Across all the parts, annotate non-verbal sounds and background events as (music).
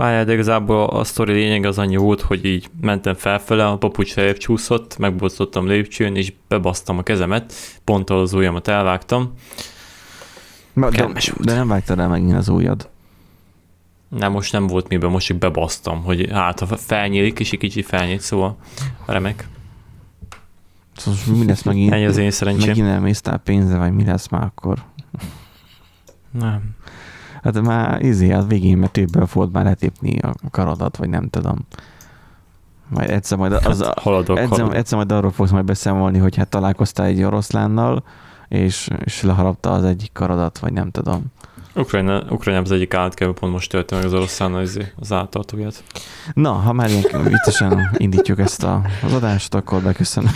Várjál, de igazából a sztori lényeg az annyi volt, hogy így mentem felfele, a papucs feljebb csúszott, megbosszottam lépcsőn, és bebasztam a kezemet, pont az ujjamat elvágtam. De, de, de nem vágtad el megint az ujjad. Nem, most nem volt miben, most így bebasztam, hogy hát ha felnyílik, és egy kicsit felnyílt, szóval remek. Szóval mi lesz megint? Ennyi az én szerencsém. Megint elmésztál pénze, vagy mi lesz már akkor? Nem. Hát már izé, a végén, mert többől volt már letépni a karadat, vagy nem tudom. Majd egyszer majd, az, hát, haladok, egyszer, haladok. egyszer majd arról fogsz majd beszámolni, hogy hát találkoztál egy oroszlánnal, és, és leharapta az egyik karadat, vagy nem tudom. Ukrajna, Ukrajna az egyik állatkerül pont most történt meg az oroszlán az, az áltartóját. Na, ha már ilyen viccesen indítjuk ezt a, az adást, akkor beköszönöm.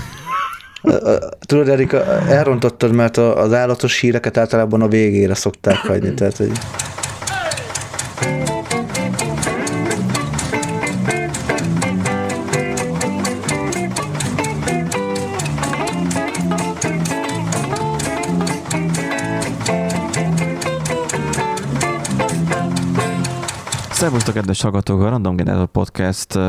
Tudod, Erika, elrontottad, mert az állatos híreket általában a végére szokták hagyni, tehát hogy... Szervusztok, kedves hallgatók! A Random Generator Podcast uh,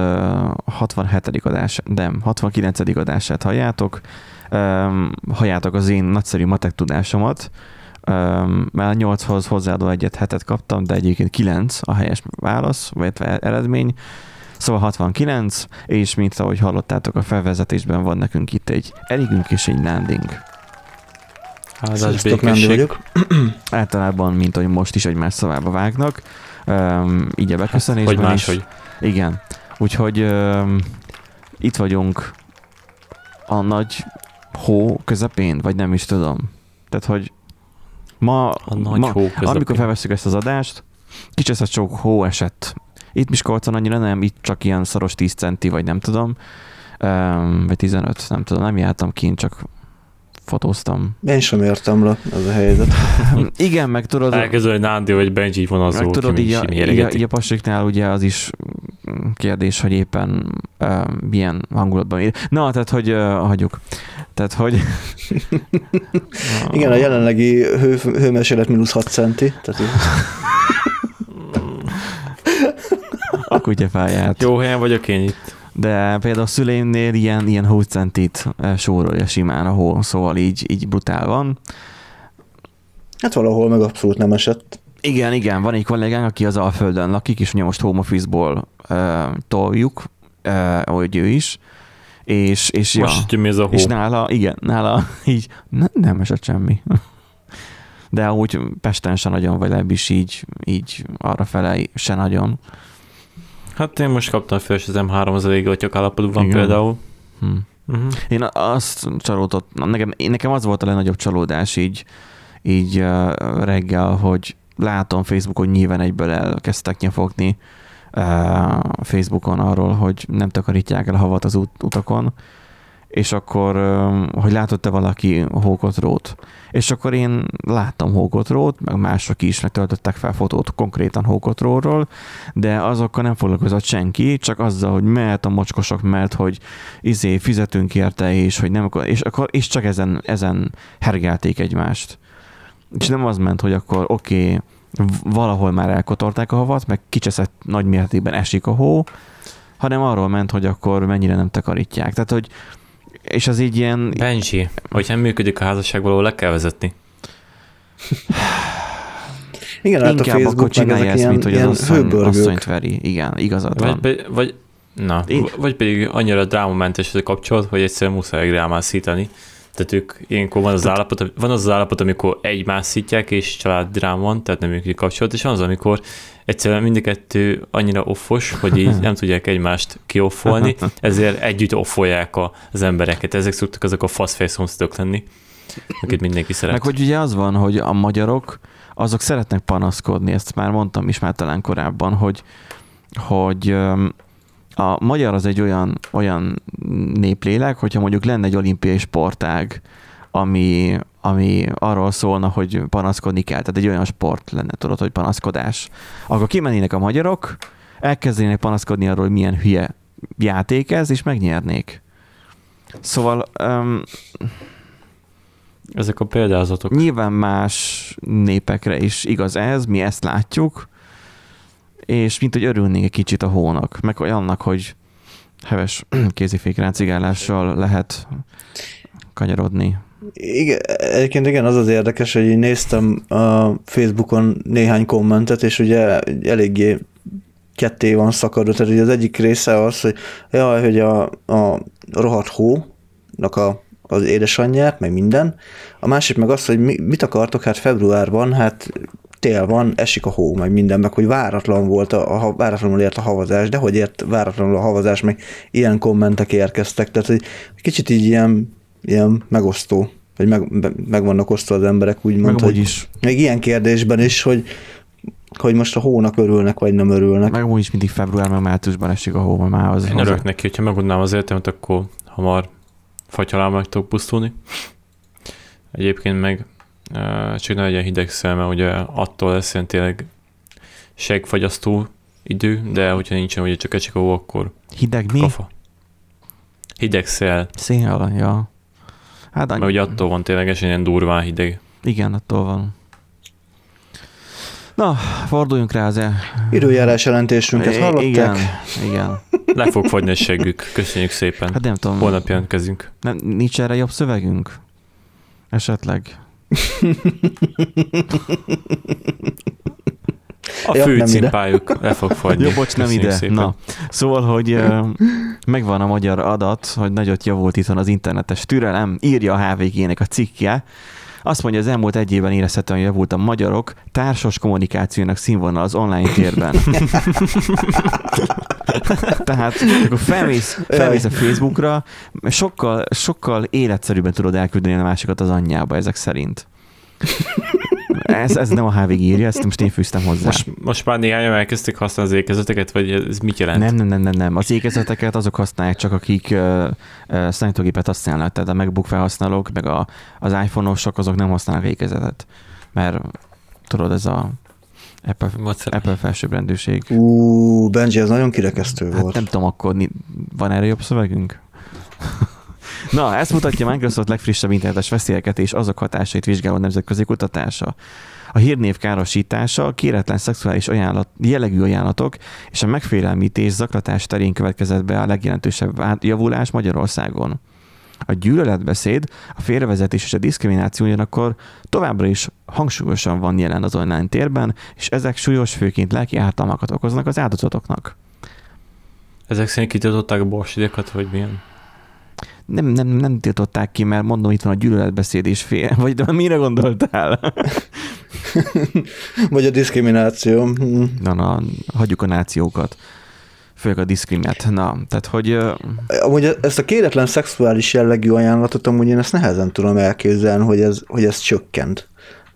67. adás, nem, 69. adását halljátok. Halljátok az én nagyszerű matek tudásomat. Már 8-hoz hozzáadó egyet hetet kaptam, de egyébként 9 a helyes válasz, vagy eredmény. Szóval 69, és mint ahogy hallottátok a felvezetésben van nekünk itt egy elégünk és egy landing. Sziasztok, Nándi vagyok. (clears throat) Általában, mint ahogy most is egymás szavába vágnak um, így a beköszönésben hát, hogy is. Hogy. Igen. Úgyhogy um, itt vagyunk a nagy hó közepén, vagy nem is tudom. Tehát, hogy ma, a nagy ma hó közepén. amikor felveszünk ezt az adást, kicseszett sok hó esett. Itt Miskolcon annyira nem, itt csak ilyen szaros 10 centi, vagy nem tudom, um, vagy 15, nem tudom, nem jártam kint, csak fotóztam. Én sem értem le ez a helyzet. (laughs) Igen, meg tudod... Elkezdő, hogy Nándi vagy Benji van az meg tudod, így a, így, a, így a passiknál ugye az is kérdés, hogy éppen uh, milyen hangulatban ír. Na, tehát, hogy uh, hagyjuk. Tehát, hogy... (laughs) Igen, a jelenlegi hő, hőmérséklet mínusz 6 centi. Tehát a kutyafáját. Jó helyen vagyok én itt. De például a szüleimnél ilyen, ilyen 20 centit sórolja simán a hó, szóval így, így brutál van. Hát valahol meg abszolút nem esett. Igen, igen, van egy kollégánk, aki az Alföldön lakik, és ugye most home office-ból uh, toljuk, uh, hogy ő is, és, és, most ja, a hó? és nála, igen, nála (laughs) így ne, nem esett semmi. De úgy Pesten se nagyon, vagy legalábbis így, így arra fele se nagyon. Hát én most kaptam és az M3 az elég állapotban van Igen. például. Hm. Uh-huh. Én azt csalódott, nekem, nekem az volt a legnagyobb csalódás így, így uh, reggel, hogy látom Facebookon nyilván egyből elkezdtek nyafogni uh, Facebookon arról, hogy nem takarítják el a havat az ut- utakon, és akkor, hogy látott-e valaki hókotrót. És akkor én láttam hókotrót, meg mások is megtöltöttek fel fotót konkrétan hókotróról, de azokkal nem foglalkozott senki, csak azzal, hogy mehet a mocskosok, mert hogy izé fizetünk érte, és hogy nem és, akkor, és csak ezen, ezen hergelték egymást. És nem az ment, hogy akkor oké, okay, valahol már elkotorták a havat, meg kicseszett nagy mértékben esik a hó, hanem arról ment, hogy akkor mennyire nem takarítják. Tehát, hogy és az így ilyen... Benji, hogyha működik a házasság, valahol le kell vezetni. Igen, hát Inkább a Facebook akkor csinálja ezt, ilyen, mint hogy az asszony, asszonyt veri. Igen, igazad vagy van. Vagy, na, Én... vagy pedig annyira drámamentes ez a kapcsolat, hogy egyszerűen muszáj drámászítani. Tehát ők ilyenkor van az, állapot, van az az állapot, amikor egymást szítják, és családdrám van, tehát nem működik kapcsolat, és van az, amikor egyszerűen mind a kettő annyira offos, hogy így (laughs) nem tudják egymást kioffolni, ezért együtt offolják az embereket. Ezek szoktak azok a faszfej szomszédok lenni, akit mindenki szeret. Meg hogy ugye az van, hogy a magyarok, azok szeretnek panaszkodni, ezt már mondtam is már talán korábban, hogy, hogy a magyar az egy olyan, olyan néplélek, hogyha mondjuk lenne egy olimpiai sportág, ami, ami arról szólna, hogy panaszkodni kell, tehát egy olyan sport lenne, tudod, hogy panaszkodás. Akkor kimennének a magyarok, elkezdenének panaszkodni arról, hogy milyen hülye játék ez, és megnyernék. Szóval... Um, Ezek a példázatok. Nyilván más népekre is igaz ez, mi ezt látjuk, és mint hogy örülnék egy kicsit a hónak, meg olyannak, hogy heves (clears throat) kézifék ráncigálással lehet kanyarodni. Igen, egyébként igen, az az érdekes, hogy én néztem a Facebookon néhány kommentet, és ugye eléggé ketté van szakadva, tehát ugye az egyik része az, hogy jaj, hogy a, a rohadt hónak a, az édesanyját, meg minden. A másik meg az, hogy mi, mit akartok, hát februárban, hát tél van, esik a hó, meg minden, meg hogy váratlan volt, a, a váratlanul ért a havazás, de hogy ért váratlanul a havazás, meg ilyen kommentek érkeztek, tehát hogy kicsit így ilyen, ilyen megosztó, vagy meg, meg vannak osztva az emberek, úgymond, Meg hogy is. még ilyen kérdésben is, hogy hogy most a hónak örülnek, vagy nem örülnek. Meg amúgy is mindig február, meg márciusban esik a hó, már az, Én örülök neki, hogyha megadnám az életemet, akkor hamar fagyhalál meg tudok pusztulni. Egyébként meg csak ne legyen hideg szeme, ugye attól lesz ilyen tényleg segfagyasztó idő, de hogyha nincsen ugye csak hó, akkor hideg mi? kafa. Hideg szél, Szél, ja. Hát mert ugye attól van ténylegesen ilyen durván hideg. Igen, attól van. Na, forduljunk rá az e... Időjárás jelentésünket hallották? Igen, igen. Le fog fagyni a seggük. Köszönjük szépen. Hát nem tudom, Holnap jelentkezünk. nem, nincs erre jobb szövegünk? Esetleg. A Ja, fő nem ide. címpájuk le fog fagyni. Jó, bocs, nem ide. Szépen. Na, szóval, hogy megvan a magyar adat, hogy nagyot javult itthon az internetes türelem, írja a HVG-nek a cikkje. Azt mondja, az elmúlt egy évben érezhetően javult a magyarok társas kommunikációnak színvonal az online térben. (laughs) Tehát, akkor felmész, felmész a Facebookra, sokkal, sokkal életszerűbben tudod elküldeni a másikat az anyjába ezek szerint. Ez, ez nem a HVG írja, ezt most én fűztem hozzá. Most, most már néhányan elkezdték használni az ékezeteket, vagy ez mit jelent? Nem, nem, nem, nem, nem. Az ékezeteket azok használják csak, akik uh, uh, számítógépet használnak, tehát a MacBook felhasználók, meg a, az iPhone-osok, azok nem használnak ékezetet. Mert tudod, ez a Apple, WhatsApp. Apple felsőbbrendűség. Ú, Benji, ez nagyon kirekesztő Hát volt. nem tudom, akkor van erre jobb szövegünk? Na, ezt mutatja Microsoft legfrissebb internetes veszélyeket és azok hatásait vizsgáló nemzetközi kutatása. A hírnév károsítása, a kéretlen szexuális ajánlat, jellegű ajánlatok és a megfélelmítés zaklatás terén következett be a legjelentősebb javulás Magyarországon. A gyűlöletbeszéd, a félrevezetés és a diszkrimináció ugyanakkor továbbra is hangsúlyosan van jelen az online térben, és ezek súlyos főként lelki ártalmakat okoznak az áldozatoknak. Ezek szerint kitiltották a vagy milyen? Nem, nem, nem tiltották ki, mert mondom, itt van a gyűlöletbeszéd és fél. (laughs) Vagy de mire gondoltál? (laughs) Vagy a diszkrimináció. Na, na, hagyjuk a nációkat. Főleg a diszkrimet. Na, tehát, hogy Amúgy ezt a kéretlen szexuális jellegű ajánlatot, amúgy én ezt nehezen tudom elképzelni, hogy ez, hogy ez csökkent.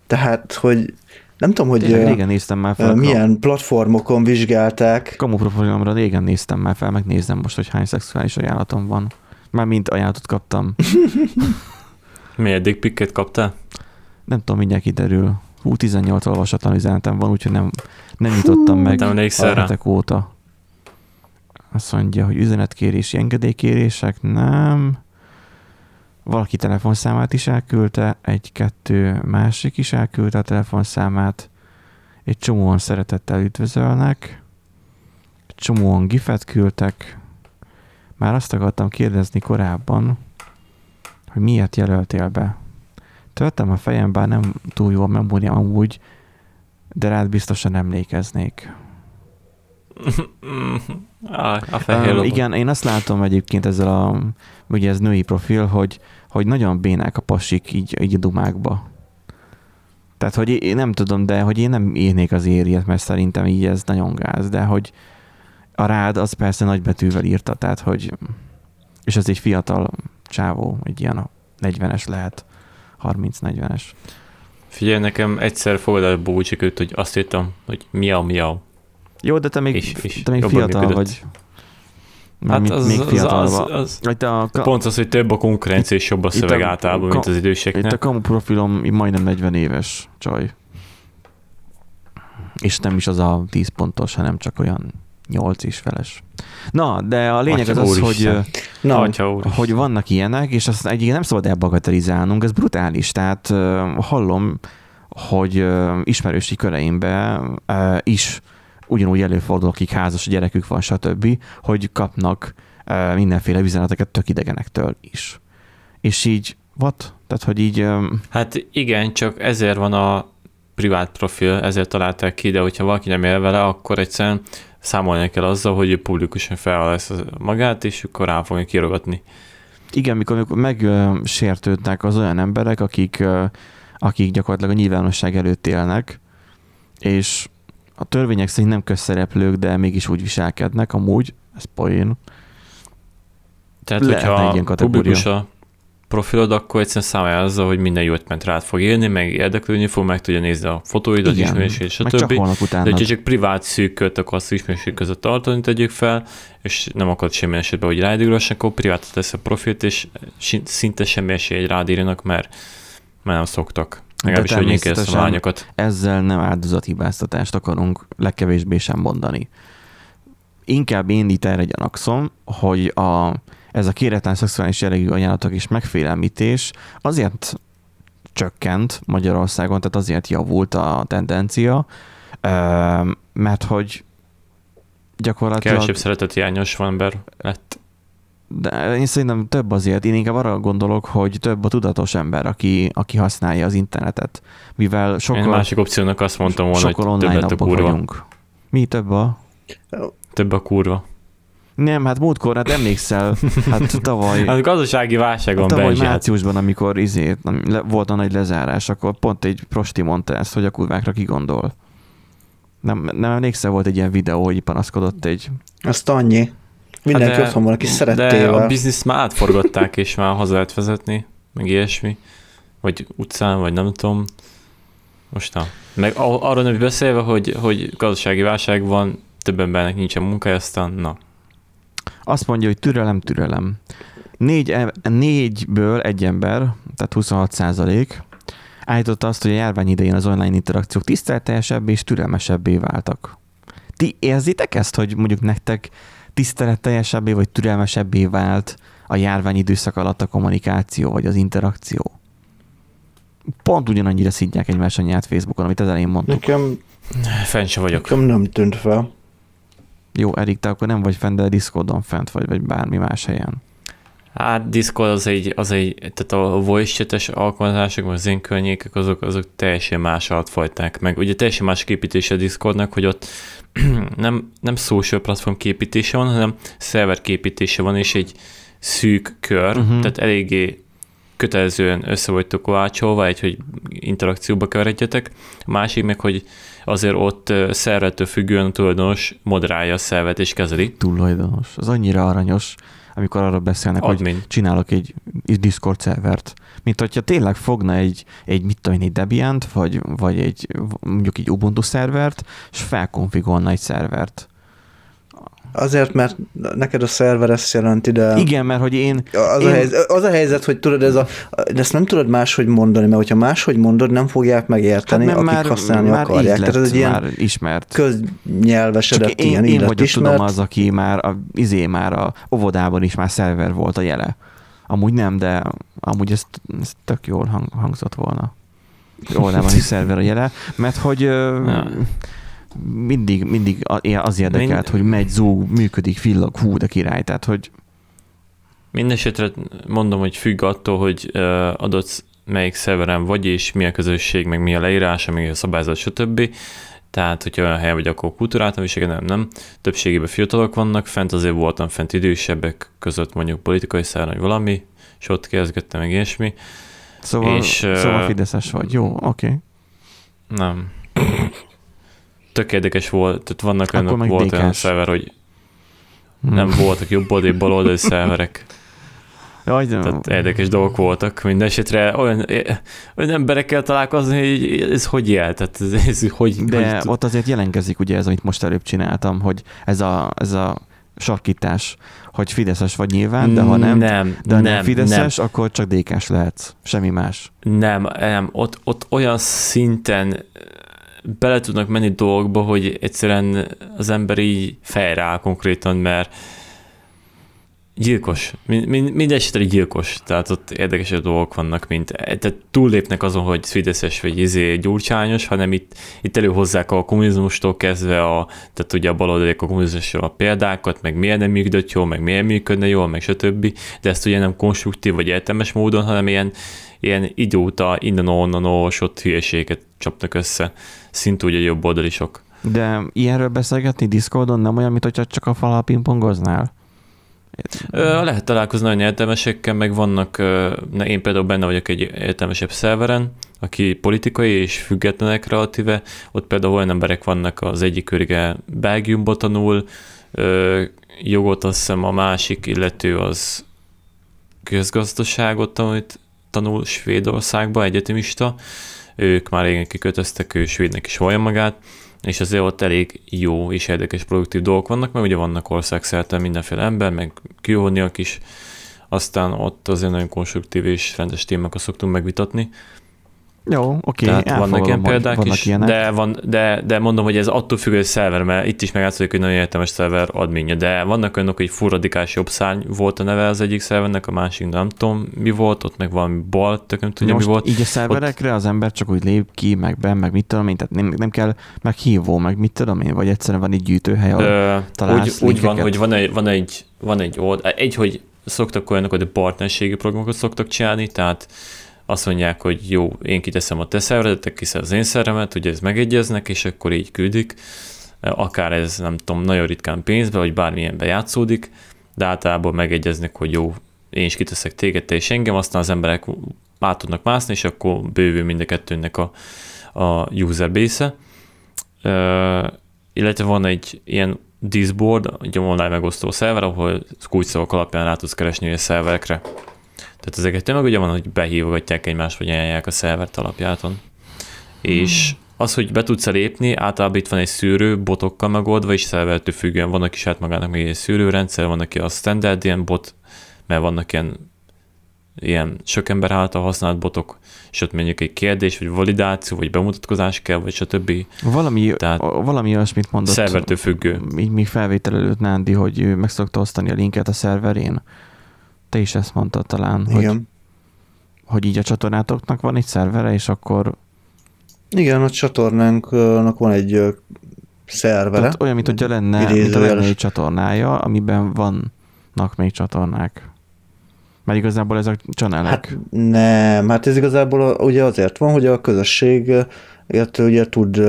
Tehát, hogy nem tudom, hogy tényleg régen néztem már fel. ö, a milyen platformokon vizsgálták. Kamu profilomra régen néztem már fel, megnézem most, hogy hány szexuális ajánlatom van. Már mint ajánlatot kaptam. (laughs) Miért dick picket kaptál? Nem tudom, mindjárt kiderül. Hú, 18 olvasatlan üzenetem van, úgyhogy nem, nem nyitottam meg Nem emlékszel rá? hetek óta. Azt mondja, hogy üzenetkérési engedélykérések, nem. Valaki telefonszámát is elküldte, egy-kettő másik is elküldte a telefonszámát. Egy csomóan szeretettel üdvözölnek. Csomóan gifet küldtek. Már azt akartam kérdezni korábban, hogy miért jelöltél be. Töltem a fejem, bár nem túl jó a memóriám amúgy, de rád biztosan emlékeznék. (laughs) a, a fehér lobot. igen, én azt látom egyébként ezzel a, ugye ez női profil, hogy, hogy nagyon bénák a pasik így, így a dumákba. Tehát, hogy én nem tudom, de hogy én nem írnék az ériet, mert szerintem így ez nagyon gáz, de hogy a rád az persze nagybetűvel írta, tehát, hogy és ez egy fiatal csávó, egy ilyen 40-es lehet, 30-40-es. Figyelj, nekem egyszer fogad el búcsikőt, hogy azt írtam, hogy miau, miau. Jó, de te még, És- és te még fiatal működött. vagy. Hát Hát még, az, még az, fiatal az, az, te a, ka- Pont az, hogy több a konkurencia és jobb a Itt szöveg a- általában, ka- mint az Itt időseknek. a kamu profilom majdnem 40 éves csaj. És nem is az a 10 pontos, hanem csak olyan 8 is feles. Na, de a lényeg Atya az az, hogy, Na, Atya hogy vannak ilyenek, és azt egyébként nem szabad elbagatelizálnunk, ez brutális. Tehát hallom, hogy ö, ismerősi köreimben ö, is ugyanúgy előfordul, akik házas gyerekük van, stb., hogy kapnak uh, mindenféle üzeneteket tök idegenektől is. És így, what? Tehát, hogy így... Um... Hát igen, csak ezért van a privát profil, ezért találták ki, de hogyha valaki nem él vele, akkor egyszerűen számolni kell azzal, hogy ő publikusan fel lesz magát, és akkor rá fogja kiírogatni. Igen, mikor, megsértődnek az olyan emberek, akik, akik gyakorlatilag a nyilvánosság előtt élnek, és a törvények szerint nem közszereplők, de mégis úgy viselkednek, amúgy, ez poén. Tehát, Lehetne hogyha publikus a profilod, akkor egyszerűen számolja azzal, hogy minden jót ment rád fog élni, meg érdeklődni fog, meg tudja nézni a fotóidat, ismerését, stb. Csak de hogyha csak privát szűköt akarsz ismerését között tartani, tegyük fel, és nem akarod semmi esetben, hogy rád akkor privát tesz a profilt, és szinte semmi esély, hogy rád írjanak, mert, mert nem szoktak. Legalábbis, hogy én a lányokat. Ezzel nem áldozathibáztatást akarunk legkevésbé sem mondani. Inkább én itt erre gyanakszom, hogy a, ez a kéretlen szexuális jellegű ajánlatok és megfélemlítés azért csökkent Magyarországon, tehát azért javult a tendencia, mert hogy gyakorlatilag... Kevesebb szeretethiányos van ember lett. De én szerintem több azért. Én inkább arra gondolok, hogy több a tudatos ember, aki, aki használja az internetet. Mivel sokkal... Én másik opciónak azt mondtam volna, hogy több lett a kurva. Vagyunk. Mi több a? Több a kurva. Nem, hát múltkor, hát emlékszel, hát tavaly... Hát gazdasági válságon Tavaly Benji, márciusban, amikor izé, volt a nagy lezárás, akkor pont egy prosti mondta ezt, hogy a kurvákra ki gondol. Nem, nem emlékszel, volt egy ilyen videó, hogy panaszkodott egy... Azt annyi. Mindenki hát otthon van, aki szerettél. De a bizniszt már átforgatták, és már haza lehet vezetni, meg ilyesmi. Vagy utcán, vagy nem tudom. Most nem. Meg arról nem beszélve, hogy, hogy gazdasági válság van, több embernek nincsen munkája, aztán na, azt mondja, hogy türelem, türelem. Négy, négyből egy ember, tehát 26 százalék, állította azt, hogy a járvány idején az online interakciók tisztelteljesebbé és türelmesebbé váltak. Ti érzitek ezt, hogy mondjuk nektek tiszteletteljesebbé vagy türelmesebbé vált a járvány időszak alatt a kommunikáció vagy az interakció? Pont ugyanannyira szidják egymás a nyát Facebookon, amit az elején mondtuk. Nekem, Fenn sem vagyok. Nekem nem tűnt fel. Jó, Erik, te akkor nem vagy fent, de Discordon fent vagy, vagy bármi más helyen. Hát Discord az egy, az egy tehát a voice chat alkalmazások, vagy az én környékek, azok, azok teljesen más fajták meg. Ugye teljesen más képítése a Discordnak, hogy ott (clears throat) nem, nem social platform képítése van, hanem szerver képítése van, és egy szűk kör, uh-huh. tehát eléggé kötelezően össze vagytok kovácsolva, egy, hogy interakcióba keveredjetek. A másik meg, hogy azért ott szervettől függően a tulajdonos moderálja a szervet és kezeli. Tulajdonos. Az annyira aranyos, amikor arra beszélnek, Admin. hogy csinálok egy Discord szervert. Mint hogyha tényleg fogna egy, egy mit tudom egy Debian-t, vagy, vagy egy mondjuk egy Ubuntu szervert, és felkonfigolna egy szervert. Azért, mert neked a szerver ezt jelenti, de... Igen, mert hogy én... Az, én... A, helyzet, az a helyzet, hogy tudod, ez a, de ezt nem tudod máshogy mondani, mert hogyha máshogy mondod, nem fogják megérteni, hát, akik már, használni már akarják. Tehát ez egy ilyen ismert. köznyelvesedett, én, ilyen én vagyok ismert. tudom az, aki már a, izé már a óvodában is már szerver volt a jele. Amúgy nem, de amúgy ez, ez tök jól hang, hangzott volna. Óvodában is szerver a jele, mert hogy... Ja mindig, mindig az érdekelt, Mind... hogy megy, zúg, működik, villag, hú, de király, tehát hogy Mindenesetre mondom, hogy függ attól, hogy adott melyik szerveren vagy, és mi a közösség, meg mi a leírása, meg a szabályzat, stb. Tehát, hogyha olyan hely vagy, akkor kultúráltam is, nem, nem. Többségében fiatalok vannak, fent azért voltam fent idősebbek között mondjuk politikai szár, vagy valami, és ott kezdgettem meg ilyesmi. Szóval, és, szóval Fideszes vagy, jó, oké. Okay. Nem tök érdekes volt, tehát vannak olyan, volt olyan szerver, hogy hmm. nem voltak jobb oldali, bal (laughs) oldali szerverek. Jaj, de... Tehát érdekes dolgok voltak. Mindenesetre olyan, olyan emberekkel találkozni, hogy ez hogy jel? Tehát ez, ez hogy, De hogy... ott azért jelenkezik ugye ez, amit most előbb csináltam, hogy ez a, ez a sarkítás, hogy Fideszes vagy nyilván, de ha nem, nem de ha nem, nem Fideszes, nem. akkor csak dékás lehetsz. Semmi más. Nem, nem. Ott, ott olyan szinten bele tudnak menni dolgokba, hogy egyszerűen az ember így fejre áll konkrétan, mert gyilkos. Mind, mind, minden gyilkos. Tehát ott érdekes dolgok vannak, mint tehát túllépnek azon, hogy szvideszes vagy izé gyurcsányos, hanem itt, itt előhozzák a kommunizmustól kezdve, a, tehát ugye a baloldaliak a kommunizmusról a példákat, meg miért nem működött jól, meg miért működne jól, meg stb. De ezt ugye nem konstruktív vagy értelmes módon, hanem ilyen, ilyen idióta, innen-onnan ott hülyeséget csapnak össze, szint ugye jobb oldalisok. De ilyenről beszélgetni Discordon nem olyan, mint hogyha csak a falal pingpongoznál? Lehet találkozni nagyon értelmesekkel, meg vannak, én például benne vagyok egy értelmesebb szerveren, aki politikai és függetlenek relatíve, ott például olyan emberek vannak, az egyik körige Belgiumba tanul, jogot azt hiszem a másik illető az közgazdaságot tanult, tanul Svédországba, egyetemista, ők már régen kikötöztek, ő svédnek is vallja magát, és azért ott elég jó és érdekes produktív dolgok vannak, mert ugye vannak országszerte mindenféle ember, meg külhoniak is, aztán ott azért nagyon konstruktív és rendes témákat szoktunk megvitatni, jó, oké. Okay, Tehát vannak ilyen példák vannak is, de, van, de, de mondom, hogy ez attól függ, hogy szerver, mert itt is megátszik, hogy nagyon értelmes szerver adminja, de vannak olyanok, hogy full radikális jobb szárny volt a neve az egyik szervernek, a másik nem tudom mi volt, ott meg valami bal, tök nem tudja Most mi volt. így a szerverekre ott... az ember csak úgy lép ki, meg be, meg mit tudom én, tehát nem, nem kell meghívó, meg mit tudom én, vagy egyszerűen van egy gyűjtőhely, ahol Ö, úgy, úgy van, hogy van egy, van egy, van egy old, egy, hogy szoktak olyanok, hogy partnerségi programokat szoktak csinálni, tehát azt mondják, hogy jó, én kiteszem a te szervedet, te kiszed az én szervemet, ugye ez megegyeznek, és akkor így küldik. Akár ez, nem tudom, nagyon ritkán pénzbe, vagy bármilyen bejátszódik, de általában megegyeznek, hogy jó, én is kiteszek téged, te és engem, aztán az emberek át tudnak mászni, és akkor bővül mind a kettőnek a, a user base-e. Uh, illetve van egy ilyen Discord, egy online megosztó szerver, ahol kulcsszavak alapján rá tudsz keresni a szerverekre. Tehát ezeket tényleg ugye van, hogy behívogatják egymást, vagy ajánlják a szervert alapjáton. Hmm. És az, hogy be tudsz lépni, általában itt van egy szűrő, botokkal megoldva, és szervertől függően vannak is hát magának még egy szűrőrendszer, van, aki a standard ilyen bot, mert vannak ilyen ilyen sok ember által használt botok, és ott mondjuk egy kérdés, vagy validáció, vagy bemutatkozás kell, vagy stb. Valami, Tehát valami olyasmit mondott. Szervertől függő. Még, még felvétel előtt Nándi, hogy meg szokta osztani a linket a szerverén. Te is ezt mondtad talán, Igen. hogy, hogy így a csatornátoknak van egy szervere, és akkor... Igen, a csatornánknak van egy szervere. Tehát olyan, mint hogyha lenne, mint lenne egy csatornája, amiben vannak még csatornák. Mert igazából ezek channelek. Hát nem, hát ez igazából ugye azért van, hogy a közösség illetve ugye tud,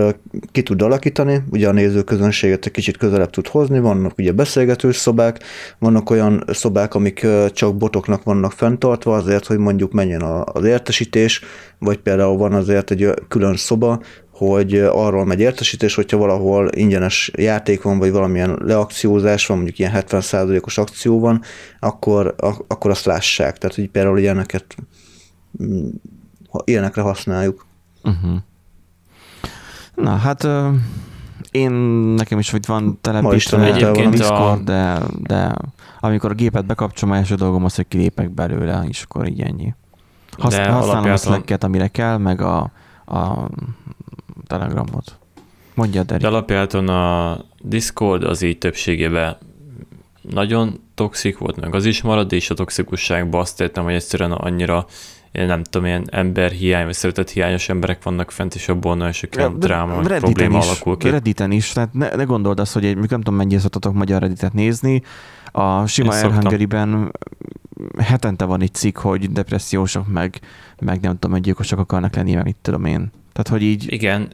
ki tud alakítani, ugye a nézőközönséget egy kicsit közelebb tud hozni, vannak ugye beszélgetős szobák, vannak olyan szobák, amik csak botoknak vannak fenntartva azért, hogy mondjuk menjen az értesítés, vagy például van azért egy külön szoba, hogy arról megy értesítés, hogyha valahol ingyenes játék van, vagy valamilyen leakciózás van, mondjuk ilyen 70%-os akció van, akkor, akkor azt lássák. Tehát, hogy például ilyeneket mm, ilyenekre használjuk. Uh-huh. Na, hát én nekem is, hogy van telepítve egyébként Discord, a... de, de amikor a gépet bekapcsolom, első dolgom az, hogy kilépek belőle, és akkor így ennyi. Hasz, használom alapjáton... a slack amire kell, meg a, a telegramot. Mondja, Derek. De alapjáton a Discord az így többségében nagyon toxik volt, meg az is marad, és a toxikusságban azt értem, hogy egyszerűen annyira én nem tudom, ilyen emberhiány, vagy szeretet hiányos emberek vannak fent, és abból nagyon sok ilyen dráma, Redditen probléma is, alakul ki. Redditen is, tehát ne, ne gondold azt, hogy egy, nem tudom, mennyire szoktatok magyar Redditet nézni, a sima Air hetente van egy cikk, hogy depressziósok, meg, meg nem tudom, hogy gyilkosok akarnak lenni, mert mit tudom én. Tehát, hogy így... Igen,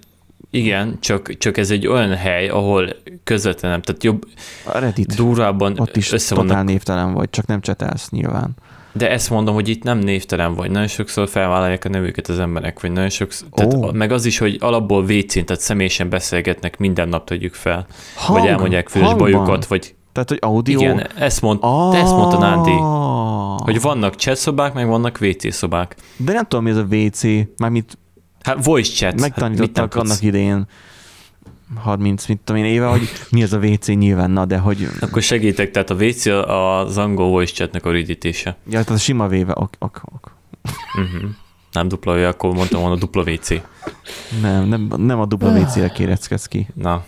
igen, csak, csak ez egy olyan hely, ahol közvetlenem, tehát jobb, a Reddit, durvábban ott is össze totál névtelen vagy, csak nem csetelsz nyilván. De ezt mondom, hogy itt nem névtelen vagy. Nagyon sokszor felvállalják a nevüket az emberek, vagy nagyon sokszor, oh. tehát, meg az is, hogy alapból vécén, tehát személyesen beszélgetnek, minden nap tegyük fel. Hang, vagy elmondják fős bajukat, vagy tehát, hogy audio? Igen, ezt, mond, ah. ezt mondta Nándi. Hogy vannak chat szobák, meg vannak WC szobák. De nem tudom, mi ez a WC, mármint... Hát voice chat. Megtanítottak hát annak idején 30, mit tudom én, éve, hogy mi az a WC nyilván, na, de hogy... Akkor segítek, tehát a WC az angol voice chatnek a rövidítése. Ja, tehát a sima véve, ok, ok, ok. Uh-huh. Nem dupla V, akkor mondtam volna dupla WC. Nem, nem, nem a dupla WC-re kéreckedsz ki. Na,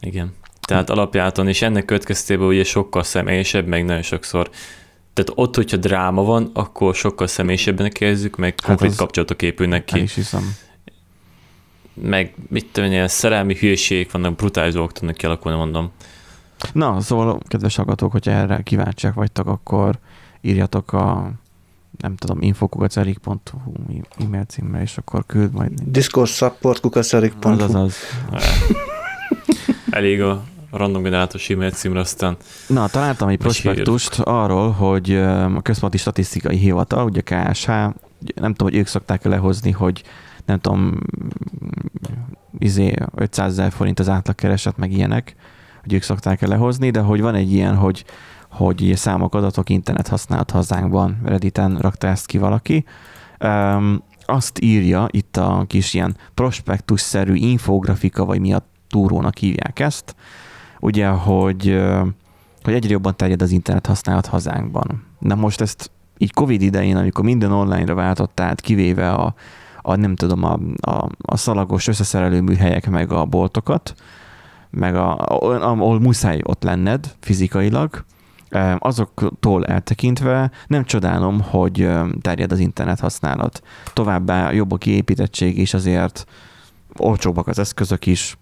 igen. Tehát alapjáton, és ennek következtében ugye sokkal személyesebb, meg nagyon sokszor tehát ott, hogyha dráma van, akkor sokkal személyesebben kezdjük, meg hát konkrét kapcsolatok épülnek ki. is hiszem. Meg mit tudom, ilyen szerelmi hülyeségek vannak, brutális dolgok tudnak kialakulni, mondom. Na, szóval, kedves hallgatók, hogyha erre kíváncsiak vagytok, akkor írjatok a nem tudom, infokukacerik.hu e-mail címmel, és akkor küld majd. Discord support kukacerik.hu Az, az, az. (laughs) Elég a random generátos e-mail címre, aztán... Na, találtam egy prospektust arról, hogy a Központi Statisztikai Hivatal, ugye KSH, nem tudom, hogy ők szokták lehozni, hogy nem tudom, izé 500 ezer forint az átlagkereset, meg ilyenek, hogy ők szokták -e lehozni, de hogy van egy ilyen, hogy, hogy számok, adatok, internet használat hazánkban, Redditen rakta ezt ki valaki. Um, azt írja itt a kis ilyen prospektusszerű infografika, vagy mi a túrónak hívják ezt, ugye, hogy, hogy egyre jobban terjed az internet használat hazánkban. Na most ezt így Covid idején, amikor minden online-ra váltott át, kivéve a, a nem tudom, a, a, a szalagos összeszerelő műhelyek, meg a boltokat, meg a, ahol muszáj ott lenned fizikailag, azoktól eltekintve nem csodálom, hogy terjed az internet használat. Továbbá jobb a kiépítettség is azért, olcsóbbak az eszközök is,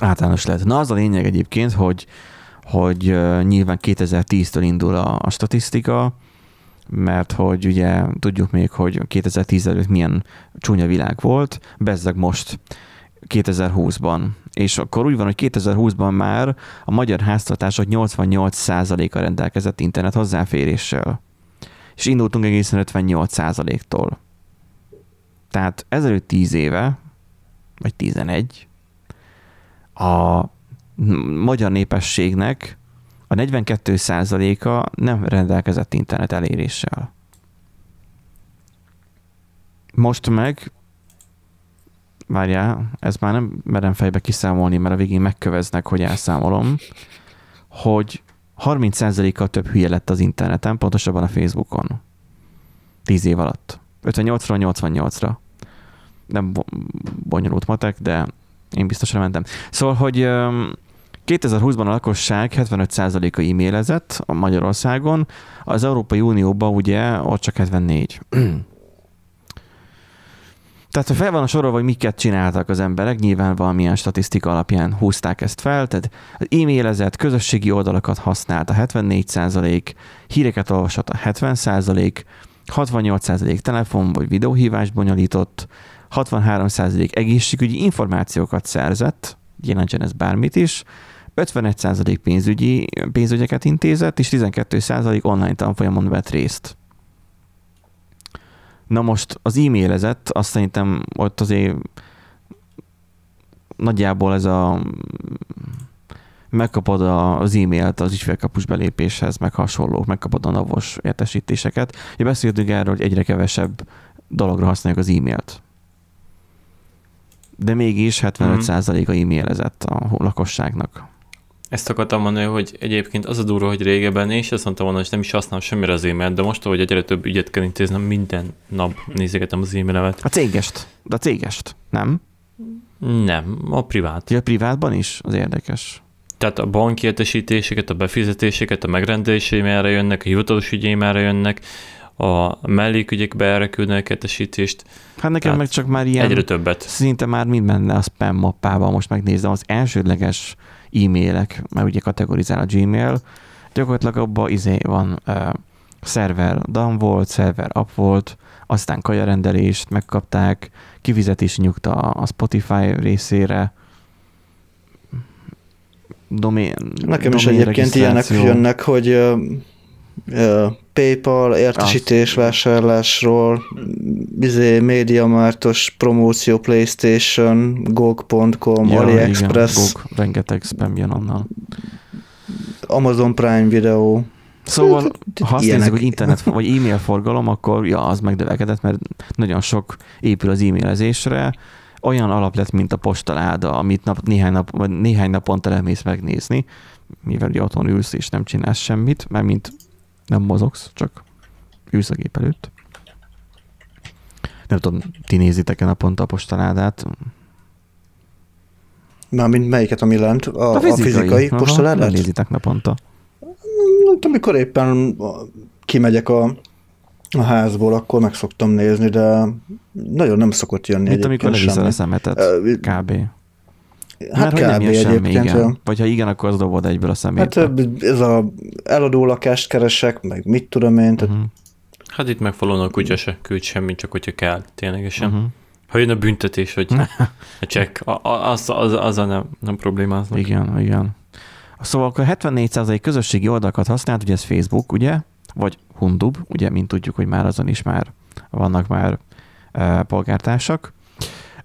általános lehet. Na az a lényeg egyébként, hogy, hogy nyilván 2010-től indul a, a statisztika, mert hogy ugye tudjuk még, hogy 2010 előtt milyen csúnya világ volt, bezzeg most 2020-ban. És akkor úgy van, hogy 2020-ban már a magyar háztartások 88%-a rendelkezett internet hozzáféréssel. És indultunk egészen 58%-tól. Tehát ezelőtt 10 éve, vagy 11, a magyar népességnek a 42%-a nem rendelkezett internet eléréssel. Most meg, várjál, ez már nem merem fejbe kiszámolni, mert a végén megköveznek, hogy elszámolom, hogy 30%-kal több hülye lett az interneten, pontosabban a Facebookon. 10 év alatt. 58-ról 88-ra. Nem bonyolult matek, de én biztosra mentem. Szóval, hogy 2020-ban a lakosság 75%-a e-mailezett a Magyarországon, az Európai Unióban ugye ott csak 74. (clears throat) Tehát, ha fel van a sorolva, hogy miket csináltak az emberek, nyilván valamilyen statisztika alapján húzták ezt fel, tehát e-mailezett, közösségi oldalakat használt a 74% híreket olvasott a 70% 68% telefon vagy videóhívást bonyolított, 63% egészségügyi információkat szerzett, jelentsen ez bármit is, 51% pénzügyi, pénzügyeket intézett, és 12% online tanfolyamon vett részt. Na most az e-mailezett, azt szerintem ott azért nagyjából ez a megkapod az e-mailt az ügyfélkapus belépéshez, meg hasonlók, megkapod a navos értesítéseket. Ja, beszéltünk erről, hogy egyre kevesebb dologra használjuk az e-mailt de mégis 75%-a mhm. e-mailezett a lakosságnak. Ezt akartam mondani, hogy egyébként az a durva, hogy régebben én is azt mondtam volna, hogy nem is használom semmire az e-mailt, de most, hogy egyre több ügyet kell intéznem, minden nap nézegetem az e-mailemet. A cégest, de a cégest, nem? Nem, a privát. Ja, a privátban is? Az érdekes. Tehát a banki értesítéseket, a befizetéseket, a megrendelési e-mailre jönnek, a hivatalos ügy e-mailre jönnek, a mellékügyekbe erre küldnek értesítést. Hát nekem Tehát meg csak már ilyen... Egyre többet. Szinte már mind menne a spam mappában, most megnézem az elsődleges e-mailek, mert ugye kategorizál a Gmail, gyakorlatilag abban izé van uh, szerver dan volt, szerver app volt, aztán kajarendelést megkapták, kifizetési nyugta a Spotify részére, domén, Nekem is egyébként ilyenek jönnek, hogy PayPal, értesítés vásárlásról, izé, MediaMartos promóció, PlayStation, GOG.com, ja, AliExpress. Igen, GOG, rengeteg spam jön onnan. Amazon Prime Video. Szóval, ha azt nézzük, hogy internet (laughs) vagy e-mail forgalom, akkor ja, az megdövekedett, mert nagyon sok épül az e-mailezésre, olyan alap lett, mint a postaláda, amit nap, néhány, nap, vagy néhány naponta elmész megnézni, mivel ugye otthon ülsz és nem csinálsz semmit, mert mint nem mozogsz, csak ülsz a gép előtt. Nem tudom, ti nézitek-e naponta a postaládát? Mármint melyiket, ami lent? A, a fizikai, a fizikai postaládat? Nézitek naponta. Amikor éppen kimegyek a, a házból, akkor meg szoktam nézni, de nagyon nem szokott jönni Mint amikor leviszel a szemetet, kb. Hát Mert kb. egyébként. Igen. Vagy ha igen, akkor az dobod egyből a szemét. Hát ez a eladó lakást keresek, meg mit tudom én. Tehát... Uh-huh. Hát itt megfalon a kutya se küld semmit, csak hogyha kell, ténylegesen. Uh-huh. Ha jön a büntetés, vagy a csekk, az, az, az a nem, nem problémáznak. Igen, igen. Szóval akkor 74% közösségi oldalakat használt, ugye ez Facebook, ugye? Vagy Hundub, ugye, mint tudjuk, hogy már azon is már vannak már uh, polgártársak.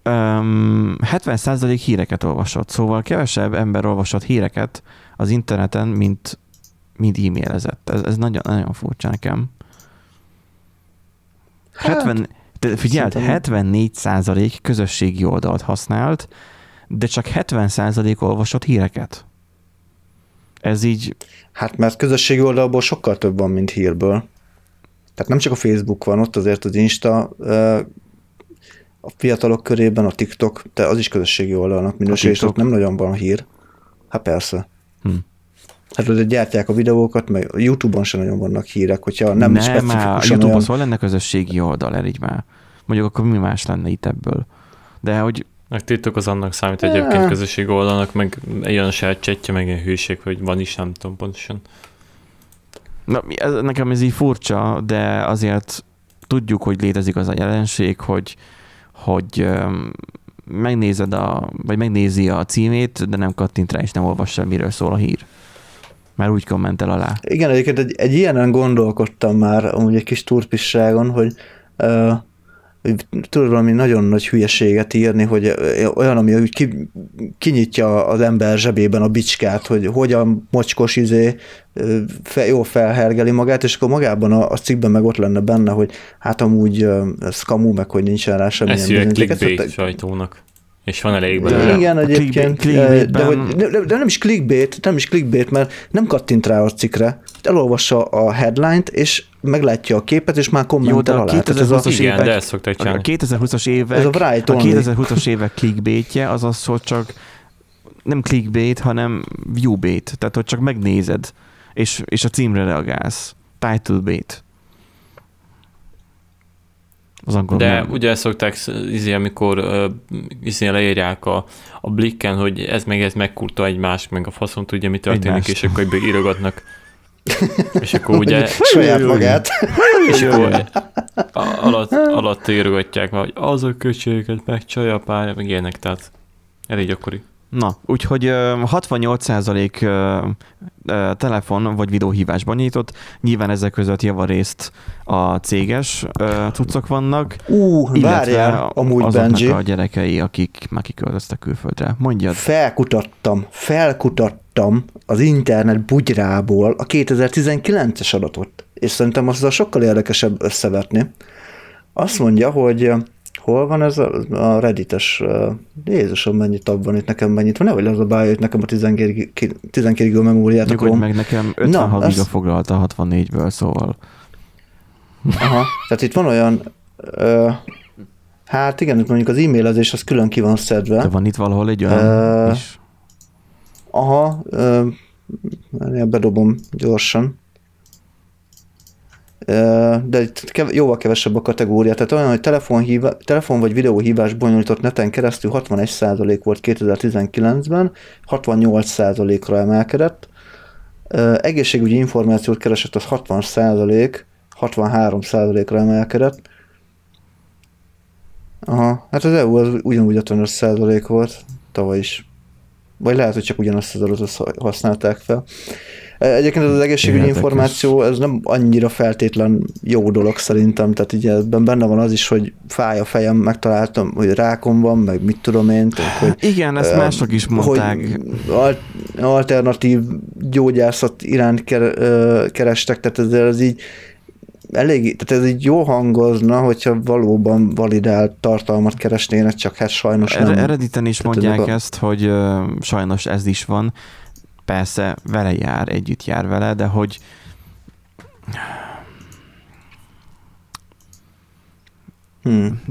Um, 70% híreket olvasott, szóval kevesebb ember olvasott híreket az interneten, mint, mint e-mailezett. Ez, ez nagyon, nagyon furcsa nekem. 70, hát, de figyeld, 74% közösségi oldalt használt, de csak 70% olvasott híreket. Ez így... Hát mert közösségi oldalból sokkal több van, mint hírből. Tehát nem csak a Facebook van, ott azért az Insta, a fiatalok körében a TikTok, de az is közösségi oldalnak minősül, és ott nem nagyon van hír. Hát persze. Hm. Hát ott gyártják a videókat, meg a YouTube-on sem nagyon vannak hírek, hogyha nem, nem specifikusan a YouTube-on olyan... lenne közösségi oldal, elég már. Mondjuk akkor mi más lenne itt ebből. De hogy meg TikTok az annak számít egyébként közösség oldalnak, meg ilyen a saját chatja, meg ilyen hűség, hogy van is, nem tudom pontosan. Na, ez, nekem ez így furcsa, de azért tudjuk, hogy létezik az a jelenség, hogy, hogy megnézed a, vagy megnézi a címét, de nem kattint rá, és nem olvassa, miről szól a hír. Már úgy kommentel alá. Igen, egyébként egy, egy ilyenen gondolkodtam már, amúgy egy kis turpisságon, hogy uh, tudod valami nagyon nagy hülyeséget írni, hogy olyan, ami úgy ki, kinyitja az ember zsebében a bicskát, hogy hogyan mocskos izé fe, jó felhergeli magát, és akkor magában a, a cikkben meg ott lenne benne, hogy hát amúgy ez kamu, meg hogy nincsen rá semmilyen bizonyíték. Ez clickbait sajtónak. És van elég belőle. Igen, egyébként, clickbait, de, hogy, de, de, nem is clickbait, nem is clickbait, mert nem kattint rá a cikkre, elolvassa a headline-t, és meglátja a képet, és már kommentel Jó, de a 2020-as évek, de ezt a 2020-as évek, ez a, a 2020-as évek clickbaitje az az, hogy csak nem clickbait, hanem viewbait, tehát hogy csak megnézed, és, és a címre reagálsz. Title bait. Az De nem. ugye ezt szokták, izé, amikor izé leírják a, a blikken, hogy ez meg ez megkurta egymást, meg a faszon tudja, mi történik, Egymást. és akkor írogatnak. És akkor ugye... Saját magát. És akkor alatt, alatt írogatják, hogy az a köcsöget, meg csaj a párja, meg ilyenek, tehát elég gyakori. Na, úgyhogy 68% telefon vagy videóhívásban nyitott, nyilván ezek között javarészt a céges cuccok vannak, uh, várjál, amúgy azoknak Benji. a gyerekei, akik már kiköltöztek külföldre. Mondjad. Felkutattam, felkutattam az internet bugyrából a 2019-es adatot, és szerintem azzal sokkal érdekesebb összevetni. Azt mondja, hogy hol van ez a, Reddites, Jézusom, mennyit tab van itt nekem, mennyit van, nehogy az a baj, hogy nekem a 12 gig memóriát Nyugodj meg nekem 56 giga foglalta 64-ből, szóval. Aha, tehát itt van olyan, uh, hát igen, mondjuk az e-mailezés az külön ki van szedve. De van itt valahol egy olyan uh, is? Aha, uh, bedobom gyorsan de itt jóval kevesebb a kategória. Tehát olyan, hogy telefon, telefon vagy videóhívás bonyolított neten keresztül 61% volt 2019-ben, 68%-ra emelkedett. Egészségügyi információt keresett, az 60%, 63%-ra emelkedett. Aha, hát az EU az ugyanúgy 55% volt tavaly is. Vagy lehet, hogy csak ugyanazt az adatot használták fel. Egyébként az egészségügyi Érdekes. információ, ez nem annyira feltétlen jó dolog szerintem, tehát ugye ebben benne van az is, hogy fáj a fejem, megtaláltam, hogy rákom van, meg mit tudom én. Tehát, hogy, Igen, ezt mások is mondták. Hogy alternatív gyógyászat iránt kerestek, tehát ez, ez így elég, tehát ez így jó hangozna, hogyha valóban validált tartalmat keresnének, csak hát sajnos nem. Erediten is tehát mondják a... ezt, hogy uh, sajnos ez is van, persze vele jár, együtt jár vele, de hogy Hmm.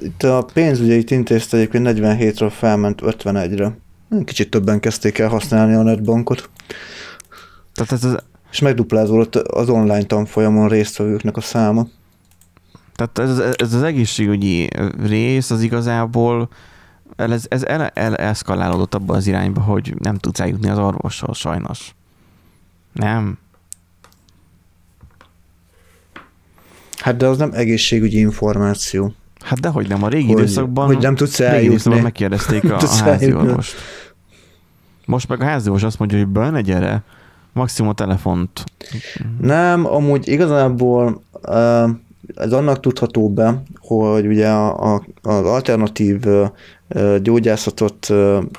Itt a pénzügyeit intézte egyébként 47-ről felment 51-re. Kicsit többen kezdték el használni a netbankot. Tehát ez az... És megduplázódott az online tanfolyamon résztvevőknek a száma. Tehát ez, ez az egészségügyi rész az igazából ez, ez el, el, eszkalálódott abban az irányba, hogy nem tudsz eljutni az orvossal sajnos. Nem. Hát de az nem egészségügyi információ. Hát dehogy nem, a régi hogy, időszakban, hogy nem tudsz eljutni. megkérdezték a, a házi orvost. Most meg a házi orvos azt mondja, hogy be ne gyere, maximum a telefont. Nem, amúgy igazából ez annak tudható be, hogy ugye a, a, az alternatív gyógyászatot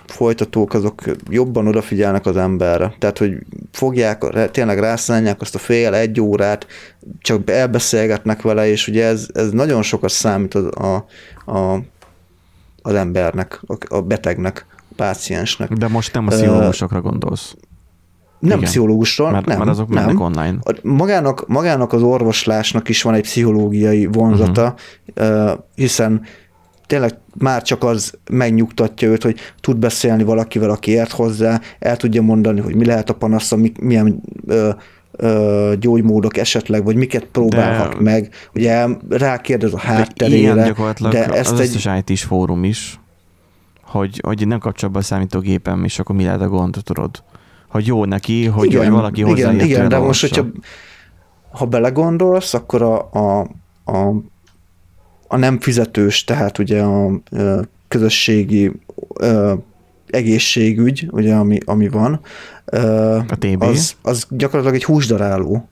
folytatók, azok jobban odafigyelnek az emberre. Tehát, hogy fogják, tényleg rászállják azt a fél, egy órát, csak elbeszélgetnek vele, és ugye ez, ez nagyon sokat számít a, a, a, az embernek, a, a betegnek, a páciensnek. De most nem a pszichológusokra gondolsz. Nem Igen. pszichológusról, mert, nem. Mert azok nem. mennek online. Magának, magának az orvoslásnak is van egy pszichológiai vonzata, uh-huh. hiszen tényleg már csak az megnyugtatja őt, hogy tud beszélni valakivel, aki ért hozzá, el tudja mondani, hogy mi lehet a panasza, milyen ö, ö, gyógymódok esetleg, vagy miket próbálhat de, meg. Ugye rákérdez a hátterére. De, gyakorlatilag de ezt az egy... összes IT-s fórum is, hogy, hogy nem kapcsol be a számítógépem, és akkor mi lehet a gond, tudod? Hogy jó neki, hogy igen, valaki hozzá Igen, igen de most, hogyha ha belegondolsz, akkor a, a, a a nem fizetős, tehát ugye a közösségi egészségügy, ugye, ami, ami van, a TB. Az, az gyakorlatilag egy húsdaráló.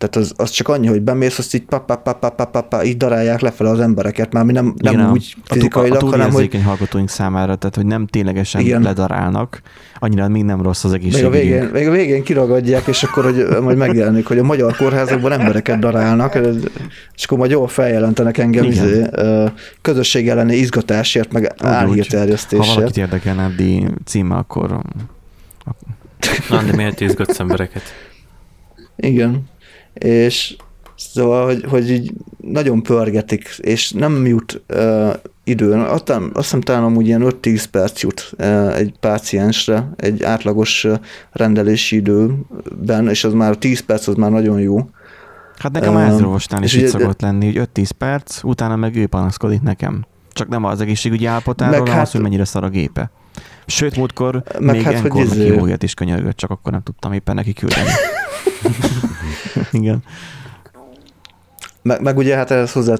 Tehát az, az csak annyi, hogy bemész, azt így pa, pa, pa, pa, pa, pa, pa, így darálják lefele az embereket, már mi nem, nem Igen, úgy fizikailag, a, a hanem hogy... hallgatóink számára, tehát hogy nem ténylegesen Igen. ledarálnak, annyira még nem rossz az egészség. Még a végén, még a végén kiragadják, és akkor hogy majd megjelenik, hogy a magyar kórházakban embereket darálnak, és akkor majd jól feljelentenek engem izé, közösség elleni izgatásért, meg álhírterjesztésért. Ha valakit érdekelne Abdi címe, akkor... Na, de miért izgatsz embereket? Igen és szóval, hogy, hogy így nagyon pörgetik, és nem jut uh. Aztán, azt hiszem talán amúgy ilyen 5-10 perc jut uh, egy páciensre, egy átlagos uh, rendelési időben, és az már 10 perc, az már nagyon jó. Hát nekem uh, házorvostán is így szokott lenni, hogy 5-10 perc, utána meg ő panaszkodik nekem. Csak nem az egészségügyi állapotáról, hanem hát, az, hogy mennyire szar a gépe. Sőt, múltkor meg még hát, Enkornak izé... is könyörgött, csak akkor nem tudtam éppen neki küldeni. (laughs) Igen. Meg, meg ugye hát ehhez hozzá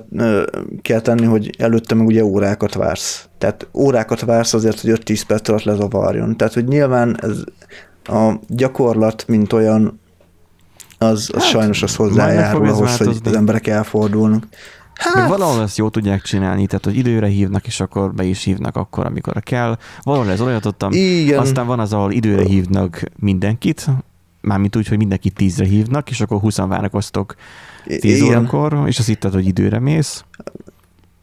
kell tenni, hogy előtte meg ugye órákat vársz. Tehát órákat vársz azért, hogy 5-10 perc alatt lezavarjon. Tehát, hogy nyilván ez a gyakorlat, mint olyan, az, az hát, sajnos az hozzájárul ahhoz, hogy az emberek elfordulnak. Hát... Meg valahol ezt jól tudják csinálni, tehát hogy időre hívnak, és akkor be is hívnak akkor, amikor kell. Valahol ez olyatottam. Igen. Aztán van az, ahol időre hívnak mindenkit, mármint úgy, hogy mindenkit tízre hívnak, és akkor 20 várakoztok 10 órakor, és az itt hogy időre mész.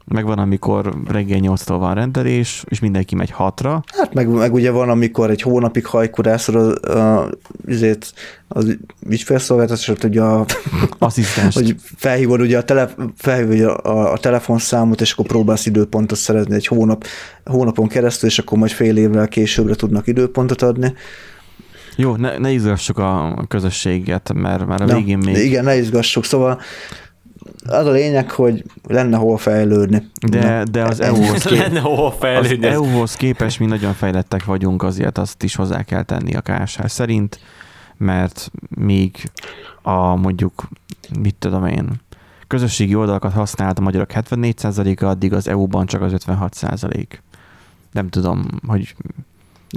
Meg van, amikor reggel 8-tól van rendelés, és mindenki megy 6-ra. Hát meg, meg ugye van, amikor egy hónapig hajkurászol az, azért az ügyfélszolgáltatásot, ugye a, (laughs) Asszisztens. hogy felhívod ugye a, tele, felhívod a, a telefonszámot, és akkor próbálsz időpontot szerezni egy hónap, hónapon keresztül, és akkor majd fél évvel későbbre tudnak időpontot adni. Jó, ne, ne izgassuk a közösséget, mert már a végén még... Igen, ne izgassuk, szóval az a lényeg, hogy lenne hol fejlődni. De, de az EU-hoz, (laughs) kép... lenne hol fejlődni. Az EU-hoz képest mi nagyon fejlettek vagyunk, azért azt is hozzá kell tenni a KSH szerint, mert még a mondjuk, mit tudom én, közösségi oldalakat használt a magyarok 74%-a, addig az EU-ban csak az 56%. Nem tudom, hogy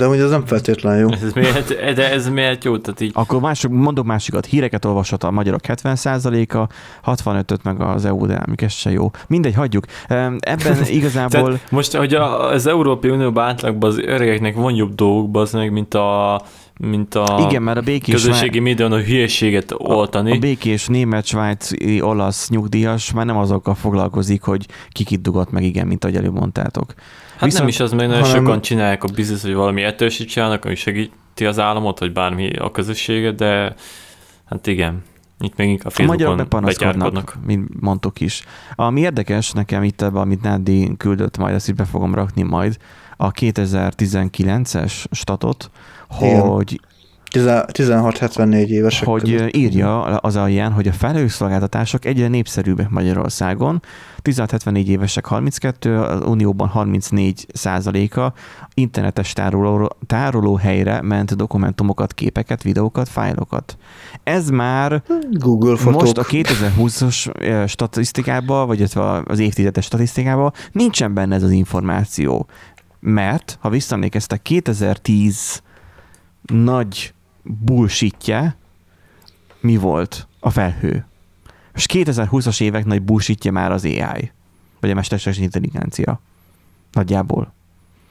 de hogy az nem feltétlen jó. Ez miért, de ez miért jó? Tehát így... Akkor mások, mondok másikat, híreket olvashat a magyarok 70%-a, 65-öt meg az EU, de amik ez se jó. Mindegy, hagyjuk. Ebben (laughs) igazából... Tehát most, hogy az Európai Unióban átlagban az öregeknek van jobb dolgok, az meg, mint a mint a, Igen, mert a békés közösségi már... médián a hülyeséget oltani. A, a békés német, svájci, olasz nyugdíjas már nem azokkal foglalkozik, hogy kikit dugott meg, igen, mint ahogy előbb mondtátok. Hát Viszont, nem is az, meg nagyon hanem... sokan csinálják a biznisz, hogy valami etősit csinálnak, ami segíti az államot, vagy bármi a közösséget, de hát igen. Itt még a magyarok bepanaszkodnak, mint mondtuk is. Ami érdekes nekem itt ebben, amit Nádi küldött, majd ezt itt be fogom rakni majd, a 2019-es statot, Igen. hogy 16-74 évesek Hogy között. írja az alján, hogy a felhőszolgáltatások egyre népszerűbbek Magyarországon. 16-74 évesek 32, az Unióban 34 százaléka internetes tároló, tárolóhelyre ment dokumentumokat, képeket, videókat, fájlokat. Ez már Google fotók. most a 2020-as statisztikában, vagy az évtizedes statisztikában nincsen benne ez az információ. Mert, ha visszaemlékeztek, 2010 nagy bullshitje mi volt? A felhő. És 2020-as évek nagy bullshitje már az AI, vagy a mesterséges intelligencia. Nagyjából.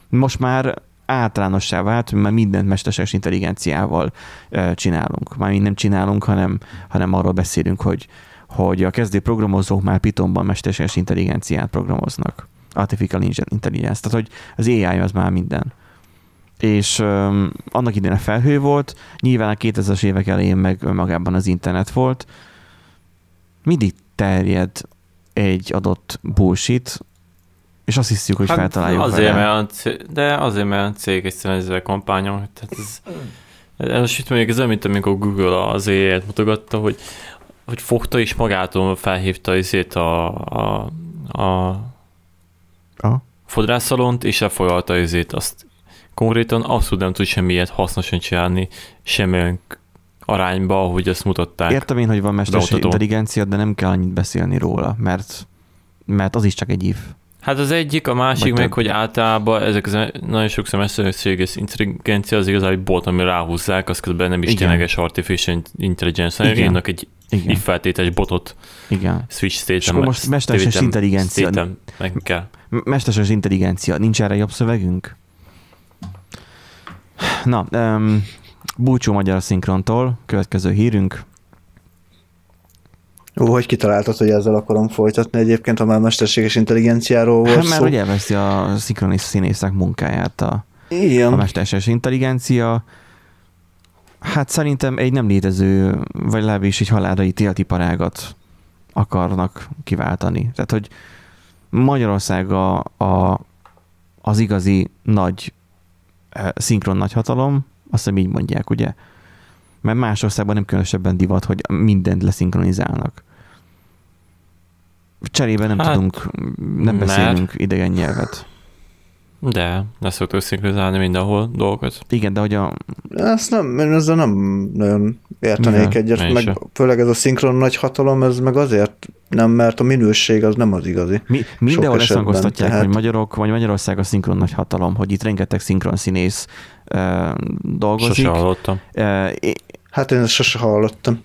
Most már általánossá vált, mert mindent mesterséges intelligenciával csinálunk. Már nem csinálunk, hanem, hanem arról beszélünk, hogy, hogy a kezdő programozók már Pythonban mesterséges intelligenciát programoznak. Artificial Intelligence. Tehát, hogy az AI az már minden és um, annak idén a felhő volt, nyilván a 2000-es évek elején meg magában az internet volt. Mindig terjed egy adott bullshit, és azt hiszük, hogy hát feltaláljuk azért, vele. Mert cég, de azért, mert a cég egyszerűen ezzel kampányom. Tehát ez, ez itt mondjuk ez olyan, mint amikor Google az AI-et mutogatta, hogy, hogy fogta és magától felhívta azért a, a, a, a fodrászalont, és elfogadta azért azt konkrétan abszolút nem tud semmiért hasznosan csinálni, semmilyen arányba, ahogy ezt mutatták. Értem én, hogy van mesterséges intelligencia, de nem kell annyit beszélni róla, mert, mert az is csak egy ív. Hát az egyik, a másik Vagy meg, hogy általában ezek az nagyon sokszor mesterséges intelligencia az igazából egy bot, ami ráhúzzák, az közben nem is Igen. tényleges artificial intelligence, hanem írnak egy Igen. if feltételes botot. Igen. Switch state És akkor most mesterséges intelligencia. Meg kell. Mesterséges intelligencia. Nincs erre jobb szövegünk? Na, um, búcsú magyar szinkrontól, következő hírünk. Ó, hogy kitaláltad, hogy ezzel akarom folytatni egyébként, ha már mesterséges intelligenciáról volt hát, mert hogy elveszi a szinkronis színészek munkáját a, Igen. a mesterséges intelligencia. Hát szerintem egy nem létező, vagy legalábbis egy halálra ítélt iparágat akarnak kiváltani. Tehát, hogy Magyarország a, a, az igazi nagy szinkron nagyhatalom, azt hiszem így mondják, ugye? Mert más országban nem különösebben divat, hogy mindent leszinkronizálnak. Cserébe nem hát, tudunk, nem beszélünk idegen nyelvet. De, lesz szoktuk szinkronizálni mindenhol dolgokat. Igen, de hogy a... Ezt nem, én ezzel nem nagyon értenék Mivel? egyet, meg főleg ez a szinkron nagy hatalom, ez meg azért nem, mert a minőség az nem az igazi. Mi, mindenhol ezt hangoztatják, tehát... hogy Magyarok, vagy Magyarország a szinkron nagy hatalom, hogy itt rengeteg szinkron színész uh, dolgozik. Sose hallottam. Uh, hát én ezt sose hallottam.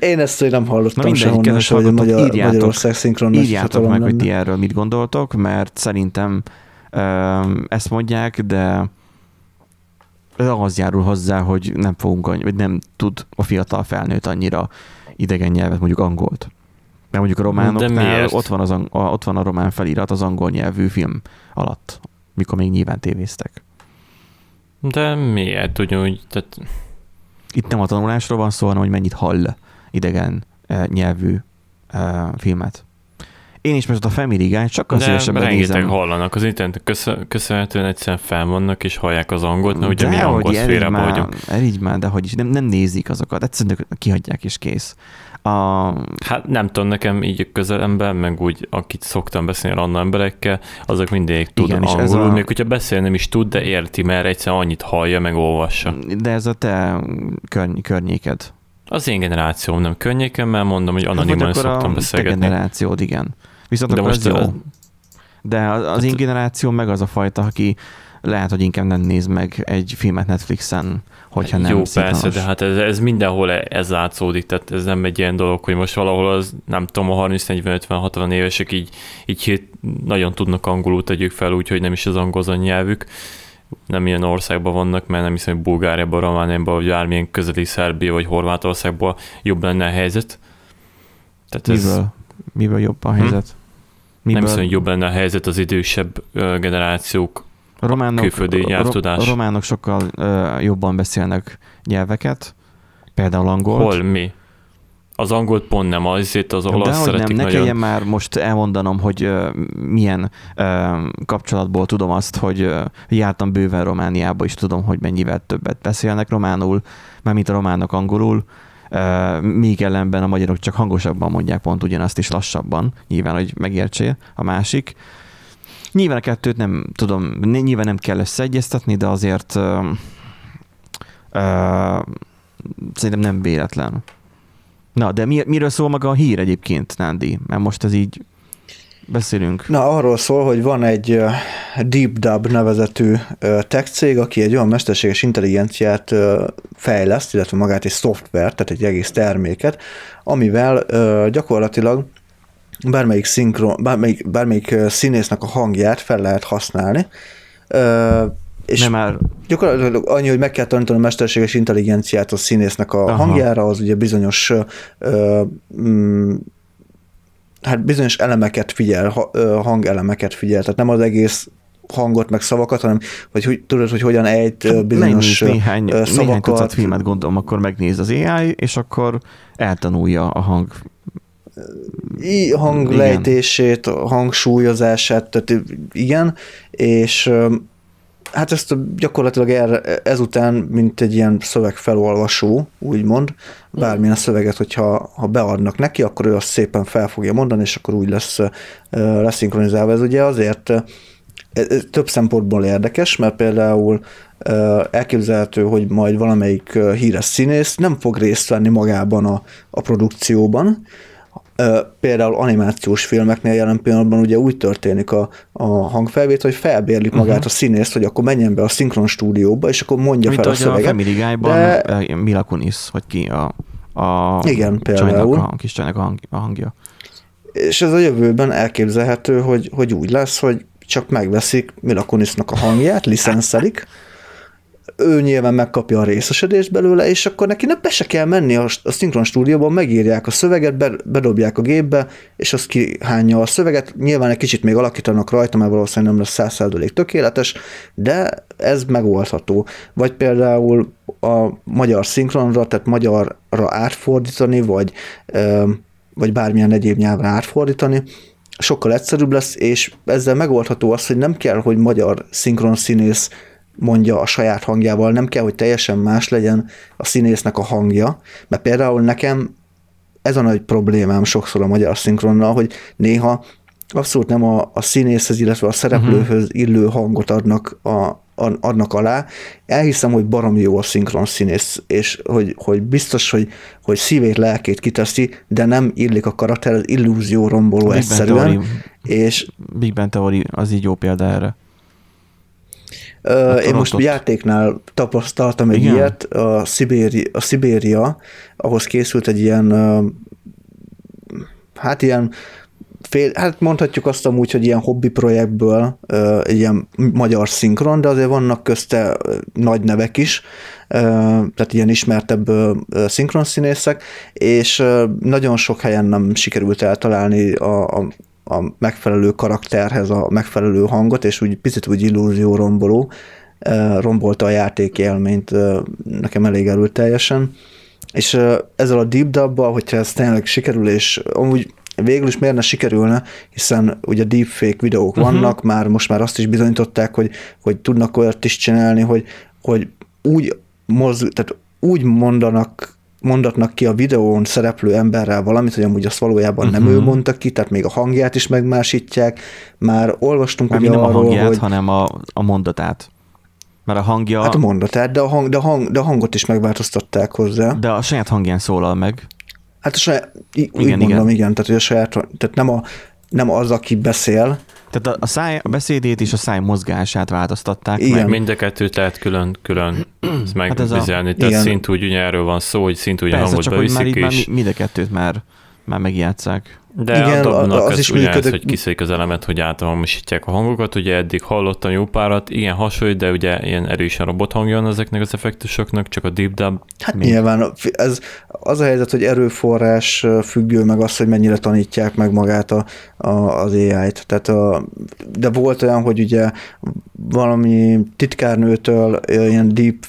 Én ezt hogy nem hallottam Na sehonnan, hogy Magyar, írjátok, Magyarország szinkron Írjátok meg, hogy ti erről mit gondoltok, mert szerintem ezt mondják, de az járul hozzá, hogy nem fogunk, vagy nem tud a fiatal felnőtt annyira idegen nyelvet, mondjuk angolt. Mert mondjuk a románoknál ott van, az, a, ott van a román felirat az angol nyelvű film alatt, mikor még nyilván tévéztek. De miért? Ugyanúgy, tehát itt nem a tanulásról van szó, hanem hogy mennyit hall idegen uh, nyelvű uh, filmet. Én is most a Family Guy sokkal De szívesebben nézem. hallanak az internet köszönhetően egyszerűen felvannak és hallják az angolt, mert ugye mi angol szférában vagyunk. Elígy már, de hogy is, nem, nem nézik azokat, egyszerűen kihagyják és kész. A... Hát nem tudom, nekem így a közelemben, meg úgy, akit szoktam beszélni annak emberekkel, azok mindig tud Igen, angolul, a... még hogyha beszél nem is tud, de érti, mert egyszerűen annyit hallja, meg olvassa. De ez a te körny- környéked. Az én generációm nem környéken, mert mondom, hogy anoniman hát, szoktam beszélgetni. A generációd, igen. Viszont de akkor most az jó. De az, az én generáció meg az a fajta, aki lehet, hogy inkább nem néz meg egy filmet Netflixen, hogyha nem Jó, persze, de hát ez, ez mindenhol ez látszódik, tehát ez nem egy ilyen dolog, hogy most valahol az, nem tudom, a 30, 40, 50, 60 évesek így, így nagyon tudnak angolul tegyük fel, úgyhogy nem is az angol nyelvük. Nem ilyen országban vannak, mert nem hiszem, hogy Bulgáriában, Romániában, vagy bármilyen közeli Szerbia vagy Horvátországban jobb lenne a helyzet. Tehát ez... Miből? Miből jobb a helyzet? Hm? Miből? Nem hiszem, hogy jobb lenne a helyzet az idősebb generációk a románok, külföldi nyelvtudás. A románok sokkal uh, jobban beszélnek nyelveket, Például angolt. Hol, mi? Az angolt pont nem, azért az olasz De szeretik nem, ne nagyon. már most elmondanom, hogy uh, milyen uh, kapcsolatból tudom azt, hogy uh, jártam bőven Romániába, és tudom, hogy mennyivel többet beszélnek románul, mármint a románok angolul, uh, míg ellenben a magyarok csak hangosabban mondják pont ugyanazt is lassabban, nyilván, hogy megértsél a másik. Nyilván a kettőt nem tudom, nyilván nem kell összeegyeztetni, de azért uh, uh, szerintem nem véletlen. Na, de mi, miről szól maga a hír egyébként, Nándi? Mert most ez így beszélünk. Na, arról szól, hogy van egy uh, DeepDub nevezetű tech cég, aki egy olyan mesterséges intelligenciát fejleszt, illetve magát egy szoftvert, tehát egy egész terméket, amivel gyakorlatilag bármelyik, szinkron, bármelyik, bármelyik színésznek a hangját fel lehet használni, és nem már... gyakorlatilag annyi, hogy meg kell tanítani a mesterséges intelligenciát a színésznek a Aha. hangjára, az ugye bizonyos ö, mm, hát bizonyos elemeket figyel, hangelemeket figyel, tehát nem az egész hangot, meg szavakat, hanem hogy, hogy tudod, hogy hogyan ejt hát bizonyos néhány, szavakat. Néhány tucat filmet gondolom, akkor megnéz az AI, és akkor eltanulja a hang hanglejtését, hangsúlyozását, tehát igen, és hát ezt gyakorlatilag erre, ezután, mint egy ilyen szövegfelolvasó, úgymond, bármilyen szöveget, hogyha ha beadnak neki, akkor ő azt szépen fel fogja mondani, és akkor úgy lesz leszinkronizálva. Ez ugye azért ez több szempontból érdekes, mert például elképzelhető, hogy majd valamelyik híres színész nem fog részt venni magában a, a produkcióban, Például animációs filmeknél jelen pillanatban ugye úgy történik a, a hangfelvétel, hogy felbérlik magát uh-huh. a színészt, hogy akkor menjen be a szinkron stúdióba, és akkor mondja Mint fel a szöveget. a Family Guy-ban de... Mila Kunis, hogy ki a, a Igen, például. A, kis csajnak a, hang, a hangja. És ez a jövőben elképzelhető, hogy, hogy úgy lesz, hogy csak megveszik Mila Kunisnak a hangját, licenszelik, ő nyilván megkapja a részesedést belőle, és akkor neki nem be se kell menni a, a szinkron stúdióban, megírják a szöveget, be, bedobják a gépbe, és az kihányja a szöveget. Nyilván egy kicsit még alakítanak rajta, mert valószínűleg nem lesz százszerzalék tökéletes, de ez megoldható. Vagy például a magyar szinkronra, tehát magyarra átfordítani, vagy, vagy bármilyen egyéb nyelvre átfordítani, sokkal egyszerűbb lesz, és ezzel megoldható az, hogy nem kell, hogy magyar szinkron színész mondja a saját hangjával, nem kell, hogy teljesen más legyen a színésznek a hangja, mert például nekem ez a nagy problémám sokszor a magyar szinkronnal, hogy néha abszolút nem a, a színészhez, illetve a szereplőhöz illő hangot adnak, a, adnak alá. Elhiszem, hogy baromi jó a szinkron színész, és hogy, hogy biztos, hogy, hogy szívét, lelkét kiteszi, de nem illik a karakter, az illúzió romboló Big egyszerűen. És Big Ben Theory az így jó példa erre. Hát Én most játéknál tapasztaltam egy Igen? ilyet, a, Szibéri, a Szibéria, ahhoz készült egy ilyen, hát ilyen fél, hát mondhatjuk azt amúgy, hogy ilyen hobbi projektből egy ilyen magyar szinkron, de azért vannak közte nagy nevek is, tehát ilyen ismertebb szinkron színészek, és nagyon sok helyen nem sikerült eltalálni a, a a megfelelő karakterhez a megfelelő hangot, és úgy picit úgy illúzió romboló, rombolta a játék élményt nekem elég erőteljesen. És ezzel a deep dub hogyha ez tényleg sikerül, és amúgy végül is miért ne sikerülne, hiszen ugye deepfake videók uh-huh. vannak, már most már azt is bizonyították, hogy, hogy tudnak olyat is csinálni, hogy, hogy úgy mozg, tehát úgy mondanak mondatnak ki a videón szereplő emberrel valamit, hogy amúgy azt valójában uh-huh. nem ő mhm. mondta ki, tehát még a hangját is megmásítják. Már olvastunk Már ugye nem arról, a hangját, hogy... hanem a, a mondatát. Mert a hangja... Hát a mondatát, de a, hang, de, a hang, de a hangot is megváltoztatták hozzá. De a saját hangján szólal meg. Hát a saját, úgy igen, mondom, igen. igen, tehát, hogy a saját, tehát nem, a, nem az, aki beszél, tehát a, a, száj, a beszédét és a száj mozgását változtatták Igen. meg. Mind a kettőt lehet külön, külön megvizelni. Hát Tehát szintúgy ugye erről van szó, hogy szintúgy a hangot csak beviszik. Hogy már, és... már mind a kettőt már, már megjátszák. De Igen, a az, az is ugyanez, hogy kiszélik az elemet, hogy áthangosítják a hangokat. Ugye eddig hallottam jó párat, igen hasonlít, de ugye ilyen erősen robot hangja van ezeknek az effektusoknak, csak a deep dub. Hát még. nyilván ez az a helyzet, hogy erőforrás függő, meg az, hogy mennyire tanítják meg magát a, a, az AI-t. Tehát a, de volt olyan, hogy ugye valami titkárnőtől ilyen deep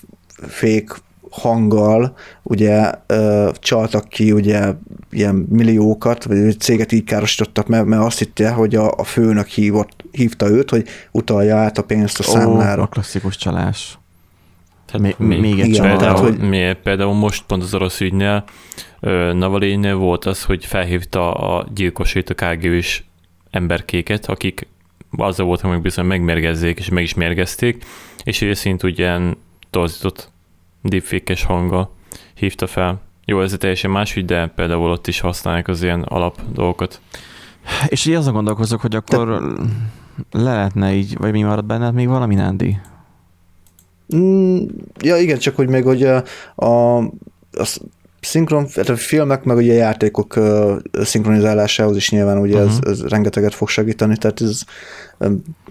fake hanggal ugye csaltak ki ugye ilyen milliókat, vagy céget így károsítottak, mert, mert azt hitte, hogy a, a főnök hívott, hívta őt, hogy utalja át a pénzt a számlára. Ó, a klasszikus csalás. Tehát még, még egy például, tehát, hogy... mi, például most pont az orosz ügynél Navalénél volt az, hogy felhívta a gyilkosét, a kgb emberkéket, akik azzal voltak hogy bizony megmérgezzék, és meg is mérgezték, és részint ugyan torzított deepfake hanggal hívta fel. Jó, ez teljesen más ügy, de például ott is használják az ilyen alap dolgokat. És így azon gondolkozok, hogy akkor de... le lehetne így, vagy mi maradt benned még valami, Nándi? Mm, ja, igen, csak hogy még hogy a, a, a szinkron, tehát a filmek, meg ugye a játékok uh, szinkronizálásához is nyilván ugye uh-huh. ez, mhm. ez rengeteget fog segíteni, tehát ez,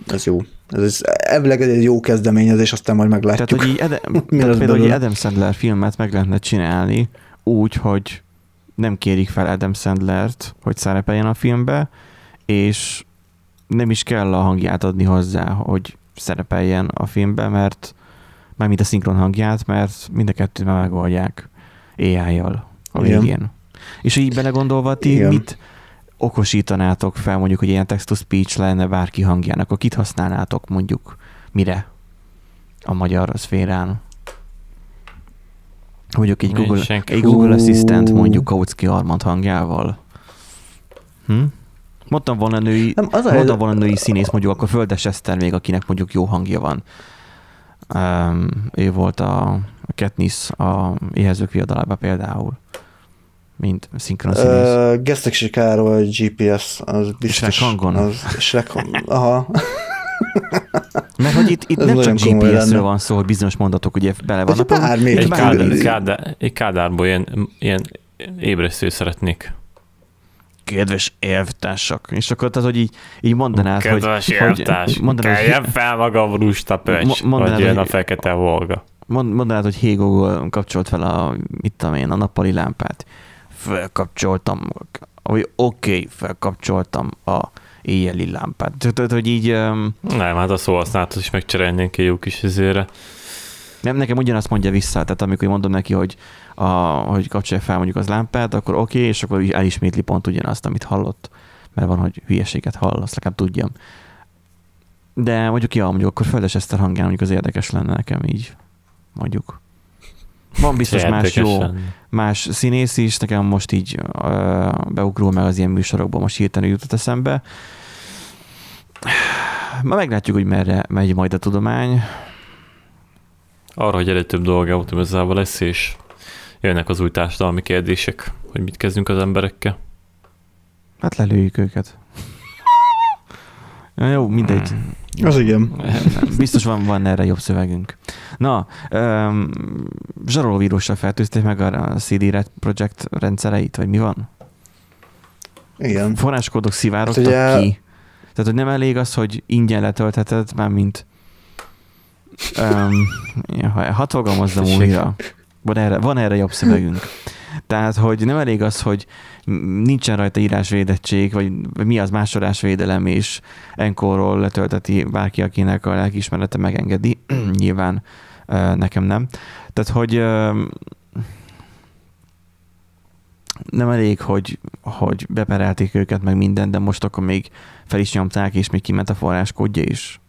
ez jó. Ez, elvileg egy jó kezdeményezés, aztán majd meglátjuk. Tehát, hogy így Ede, (laughs) tehát például, hogy Adam Sandler filmet meg lehetne csinálni úgy, hogy nem kérik fel Adam Sandlert, hogy szerepeljen a filmbe, és nem is kell a hangját adni hozzá, hogy szerepeljen a filmbe, mert mármint a szinkron hangját, mert mind a kettőt már megoldják AI-jal a végén. Igen. És így belegondolva, ti Igen. mit okosítanátok fel mondjuk, hogy ilyen text-to-speech lenne bárki hangjának, akkor kit használnátok mondjuk mire a magyar szférán? Mondjuk egy Google, egy Google Assistant mondjuk Kautsky Armand hangjával. Hm? Mondtam volna női, nem, az mondtam volna női színész, mondjuk akkor Földes Eszter még, akinek mondjuk jó hangja van. Um, ő volt a, a Katniss a éhezők viadalában például, mint szinkron színész. Uh, Gesztek Károly, GPS, az biztos. Shrek hangon. Az Shrek, aha. (laughs) Mert hogy itt, itt nem csak GPS-ről van szó, hogy bizonyos mondatok ugye bele vannak. Bármi. Egy, kádár, kádár, egy kádárból ilyen, ilyen ébresztő szeretnék kedves elvtársak. És akkor tehát, hogy így, így mondanád, kedves hogy... Kedves elvtárs, mondanád, keljen fel magam rusta pöcs, mondanád, hogy jön a fekete volga. Mondanád, hogy Google, kapcsolt fel a, mit tudom én, a nappali lámpát. Felkapcsoltam, hogy oké, okay, felkapcsoltam a éjjeli lámpát. Tehát, hogy így... Um... Nem, hát a szóhasználatot is megcserélnénk egy jó kis izére. Nem, nekem ugyanazt mondja vissza, tehát amikor mondom neki, hogy a, hogy kapcsolja fel mondjuk az lámpát, akkor oké, okay, és akkor elismétli pont ugyanazt, amit hallott. Mert van, hogy hülyeséget hall, azt legalább tudjam. De mondjuk, ja, mondjuk akkor Földes Eszter hangján mondjuk az érdekes lenne nekem így, mondjuk. Van biztos más jó, más színész is, nekem most így uh, beugrul meg az ilyen műsorokban, most hirtelen jutott eszembe. Ma meglátjuk, hogy merre megy majd a tudomány. Arra, hogy egyre több dolga optimizálva lesz, és jönnek az új társadalmi kérdések, hogy mit kezdünk az emberekkel. Hát lelőjük őket. Ja, jó, mindegy. Hmm. Az igen. Biztos van, van erre jobb szövegünk. Na, um, zsarolóvírussal fertőzték meg a CD Red Project rendszereit, vagy mi van? Igen. Forráskódok szivárogtak hát ugye... ki. Tehát, hogy nem elég az, hogy ingyen letöltheted, már mint um, ja, hadd fogalmazzam újra. Van erre, van erre jobb szövegünk. Tehát, hogy nem elég az, hogy nincsen rajta írásvédettség, vagy, mi az másolásvédelem, és enkorról letölteti bárki, akinek a lelkiismerete megengedi. (clears throat) Nyilván nekem nem. Tehát, hogy nem elég, hogy, hogy beperelték őket meg minden, de most akkor még fel is nyomták, és még kiment a forráskódja is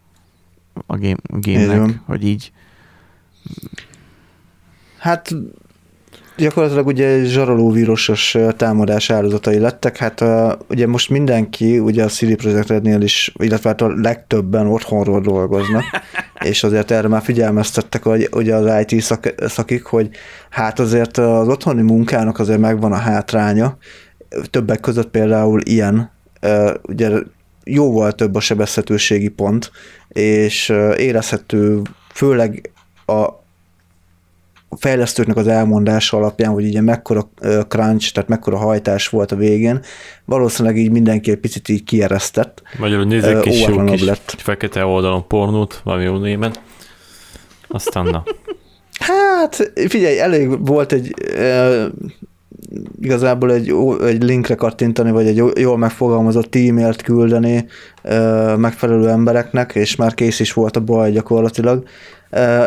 a, game, a game-nek, hogy így Hát gyakorlatilag ugye zsarolóvírusos támadás áldozatai lettek, hát uh, ugye most mindenki, ugye a CD Projekt Rednél is, illetve hát a legtöbben otthonról dolgoznak, (laughs) és azért erre már figyelmeztettek hogy, ugye az IT szak, szakik, hogy hát azért az otthoni munkának azért megvan a hátránya, többek között például ilyen, ugye jóval több a sebezhetőségi pont, és érezhető főleg a a fejlesztőknek az elmondása alapján, hogy ugye mekkora crunch, tehát mekkora hajtás volt a végén, valószínűleg így mindenki egy picit így kieresztett. Magyarul nézzek kis jó kis lett. fekete oldalon pornót, valami jó némen. Aztán na. Hát, figyelj, elég volt egy e, igazából egy, egy linkre kattintani, vagy egy jól megfogalmazott e-mailt küldeni e, megfelelő embereknek, és már kész is volt a baj gyakorlatilag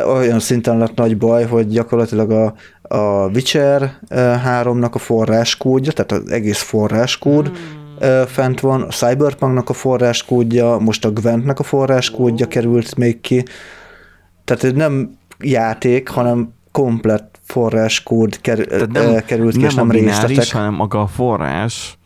olyan szinten lett nagy baj, hogy gyakorlatilag a, a Witcher 3-nak a forráskódja, tehát az egész forráskód mm. fent van, a Cyberpunknak a forráskódja, most a Gwentnek a forráskódja oh. került még ki, tehát ez nem játék, hanem komplett forráskód ker, nem, került ki, nem és nem részletek. hanem maga a forrás,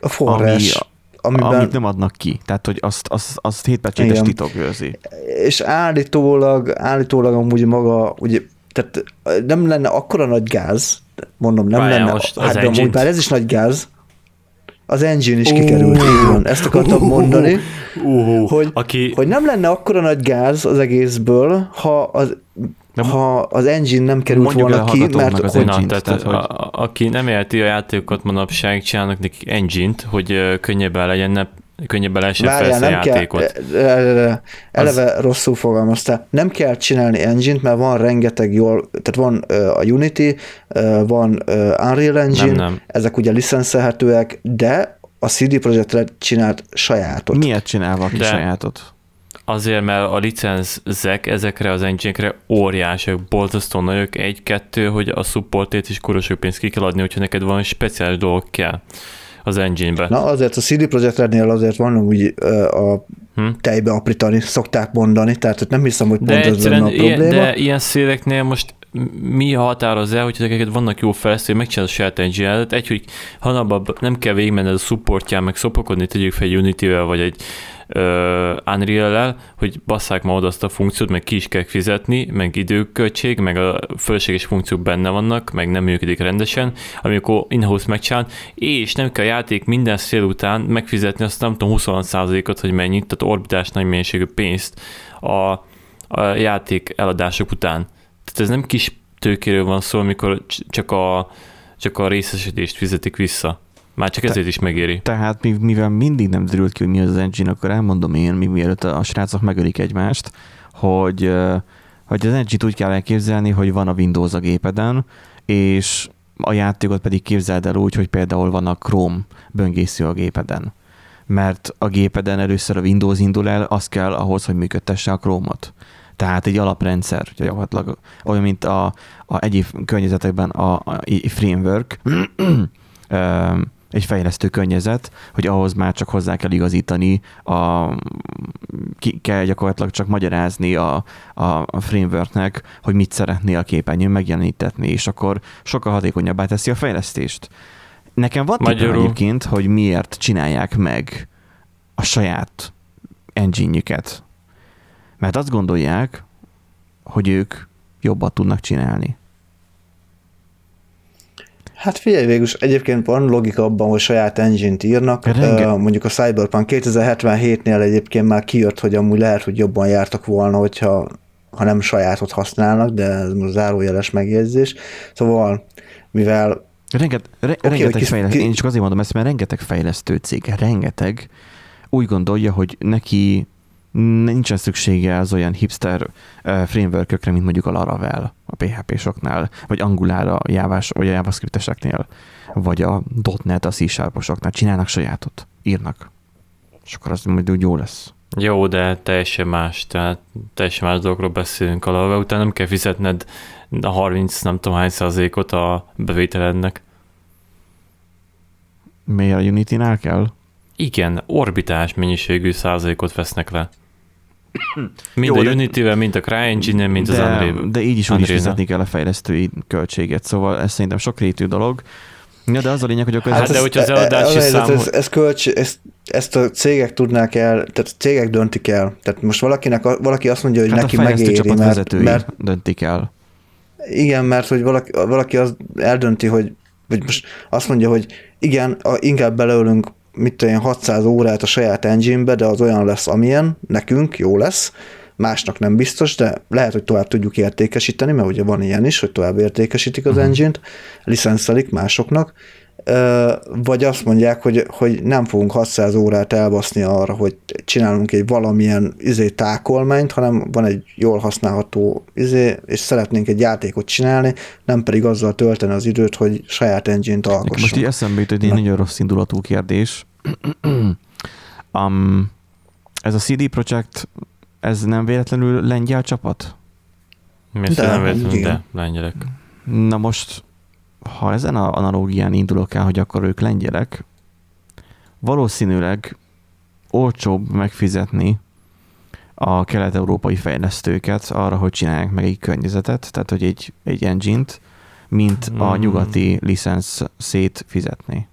a forrás, ami, amiben, amit nem adnak ki. Tehát, hogy azt, azt, azt hétpecsétes titok őrzi. És állítólag, állítólag amúgy maga, ugye, tehát nem lenne akkora nagy gáz, mondom, nem Várjál, lenne, most hát de amúgy már ez is nagy gáz, az engine is kikerült, így van. Ezt akartam mondani, uh, hogy, aki... hogy nem lenne akkora nagy gáz az egészből, ha az nem, ha az engine nem került volna ki, mert az hogy... Na, tehát, tehát, hogy... A, aki nem érti a játékokat manapság, csinálnak nekik engine-t, hogy könnyebben legyen, ne, könnyebben lehessen Várjál, nem a játékot. Kell, eleve az... rosszul fogalmaztál. Nem kell csinálni engine-t, mert van rengeteg jól, tehát van uh, a Unity, uh, van uh, Unreal Engine, nem, nem. ezek ugye licenszelhetőek, de a CD Projekt Red csinált sajátot. Miért csinál valaki de... sajátot? Azért, mert a licenzek ezekre az engine-ekre óriásiak, boltoztó nagyok, egy-kettő, hogy a supportét is kurosok pénzt ki kell adni, hogyha neked van speciális dolog kell az engine-be. Na azért a CD Projekt Rednél azért van úgy a hm? tejbe aprítani, szokták mondani, tehát nem hiszem, hogy pont de ez lenne a probléma. Ilyen, de ilyen széleknél most mi határoz el, hogy neked vannak jó fejlesztők, megcsinálod a saját engine egy, hogy hanabban nem kell végigmenned a supportján, meg szopokodni, tegyük fel egy Unity-vel, vagy egy Unreal-el, hogy basszák ma oda azt a funkciót, meg ki is kell fizetni, meg időköltség, meg a fölösleges funkciók benne vannak, meg nem működik rendesen, amikor in-house megcsinál, és nem kell a játék minden szél után megfizetni azt nem tudom 26%-ot, hogy mennyit, tehát orbitás nagy mennyiségű pénzt a, a játék eladások után. Tehát ez nem kis tőkéről van szó, amikor csak a, csak a részesedést fizetik vissza. Már csak ezért Te, is megéri. Tehát mivel mindig nem derült ki, hogy mi az, engine, akkor elmondom én, mi mielőtt a srácok megölik egymást, hogy, hogy az engine úgy kell elképzelni, hogy van a Windows a gépeden, és a játékot pedig képzeld el úgy, hogy például van a Chrome böngésző a gépeden. Mert a gépeden először a Windows indul el, az kell ahhoz, hogy működtesse a Chrome-ot. Tehát egy alaprendszer, gyakorlatilag olyan, mint a, a egyéb környezetekben a, a, a framework, (clears throat) egy fejlesztő környezet, hogy ahhoz már csak hozzá kell igazítani, a, ki kell gyakorlatilag csak magyarázni a, a, a frameworknek, hogy mit szeretné a képernyőn megjelenítetni, és akkor sokkal hatékonyabbá teszi a fejlesztést. Nekem van tippem egyébként, hogy miért csinálják meg a saját engine-jüket. Mert azt gondolják, hogy ők jobban tudnak csinálni. Hát figyelj, végül egyébként van logika abban, hogy saját engine-t írnak. Renge. Uh, mondjuk a Cyberpunk 2077-nél egyébként már kijött, hogy amúgy lehet, hogy jobban jártak volna, hogyha ha nem sajátot használnak, de ez most zárójeles megjegyzés. Szóval, mivel Renget, re, okay, rengeteg kis, fejlesztő, én csak azért mondom ezt, mert rengeteg fejlesztő cég, rengeteg úgy gondolja, hogy neki nincsen szüksége az olyan hipster frameworkökre, mint mondjuk a Laravel a PHP-soknál, vagy Angular a Jávás, vagy a JavaScript-eseknél, vagy a .NET a c Csinálnak sajátot, írnak. És akkor az majd úgy jó lesz. Jó, de teljesen más, tehát teljesen más dolgokról beszélünk a Laravel, utána nem kell fizetned a 30 nem tudom hány százalékot a bevételednek. Miért a Unity-nál kell? Igen, orbitás mennyiségű százalékot vesznek le. Mind Jó, a Unity-vel, mind a CryEngine-en, mind de, az Unreal. De így is úgy is fizetni kell a fejlesztői költséget, szóval ez szerintem sok rétű dolog. Ja, de az a lényeg, hogy akkor... Hát, ez, de hogyha az eladási ez, szám... Ez, ez kölcs, ezt, ezt a cégek tudnák el, tehát a cégek döntik el. Tehát most valakinek, valaki azt mondja, hogy hát neki megéri, mert, mert... döntik el. Igen, mert hogy valaki, valaki az eldönti, hogy vagy most azt mondja, hogy igen, inkább beleölünk mit tudom 600 órát a saját engine-be, de az olyan lesz, amilyen, nekünk jó lesz, másnak nem biztos, de lehet, hogy tovább tudjuk értékesíteni, mert ugye van ilyen is, hogy tovább értékesítik az uh-huh. engine-t, licenszelik másoknak, vagy azt mondják, hogy, hogy nem fogunk 600 órát elbaszni arra, hogy csinálunk egy valamilyen izé tákolmányt, hanem van egy jól használható izé, és szeretnénk egy játékot csinálni, nem pedig azzal tölteni az időt, hogy saját engine-t alkossunk. Most így eszembe jut egy nagyon rossz indulatú kérdés. (clears throat) um, ez a CD Projekt, ez nem véletlenül lengyel csapat? Miért De, nem véletlenül, igen. de lengyelek. Na most, ha ezen a analógián indulok el, hogy akkor ők lengyelek, valószínűleg olcsóbb megfizetni a kelet-európai fejlesztőket arra, hogy csinálják meg egy környezetet, tehát hogy egy, egy engine-t, mint a Hmm. nyugati licensz szét fizetni.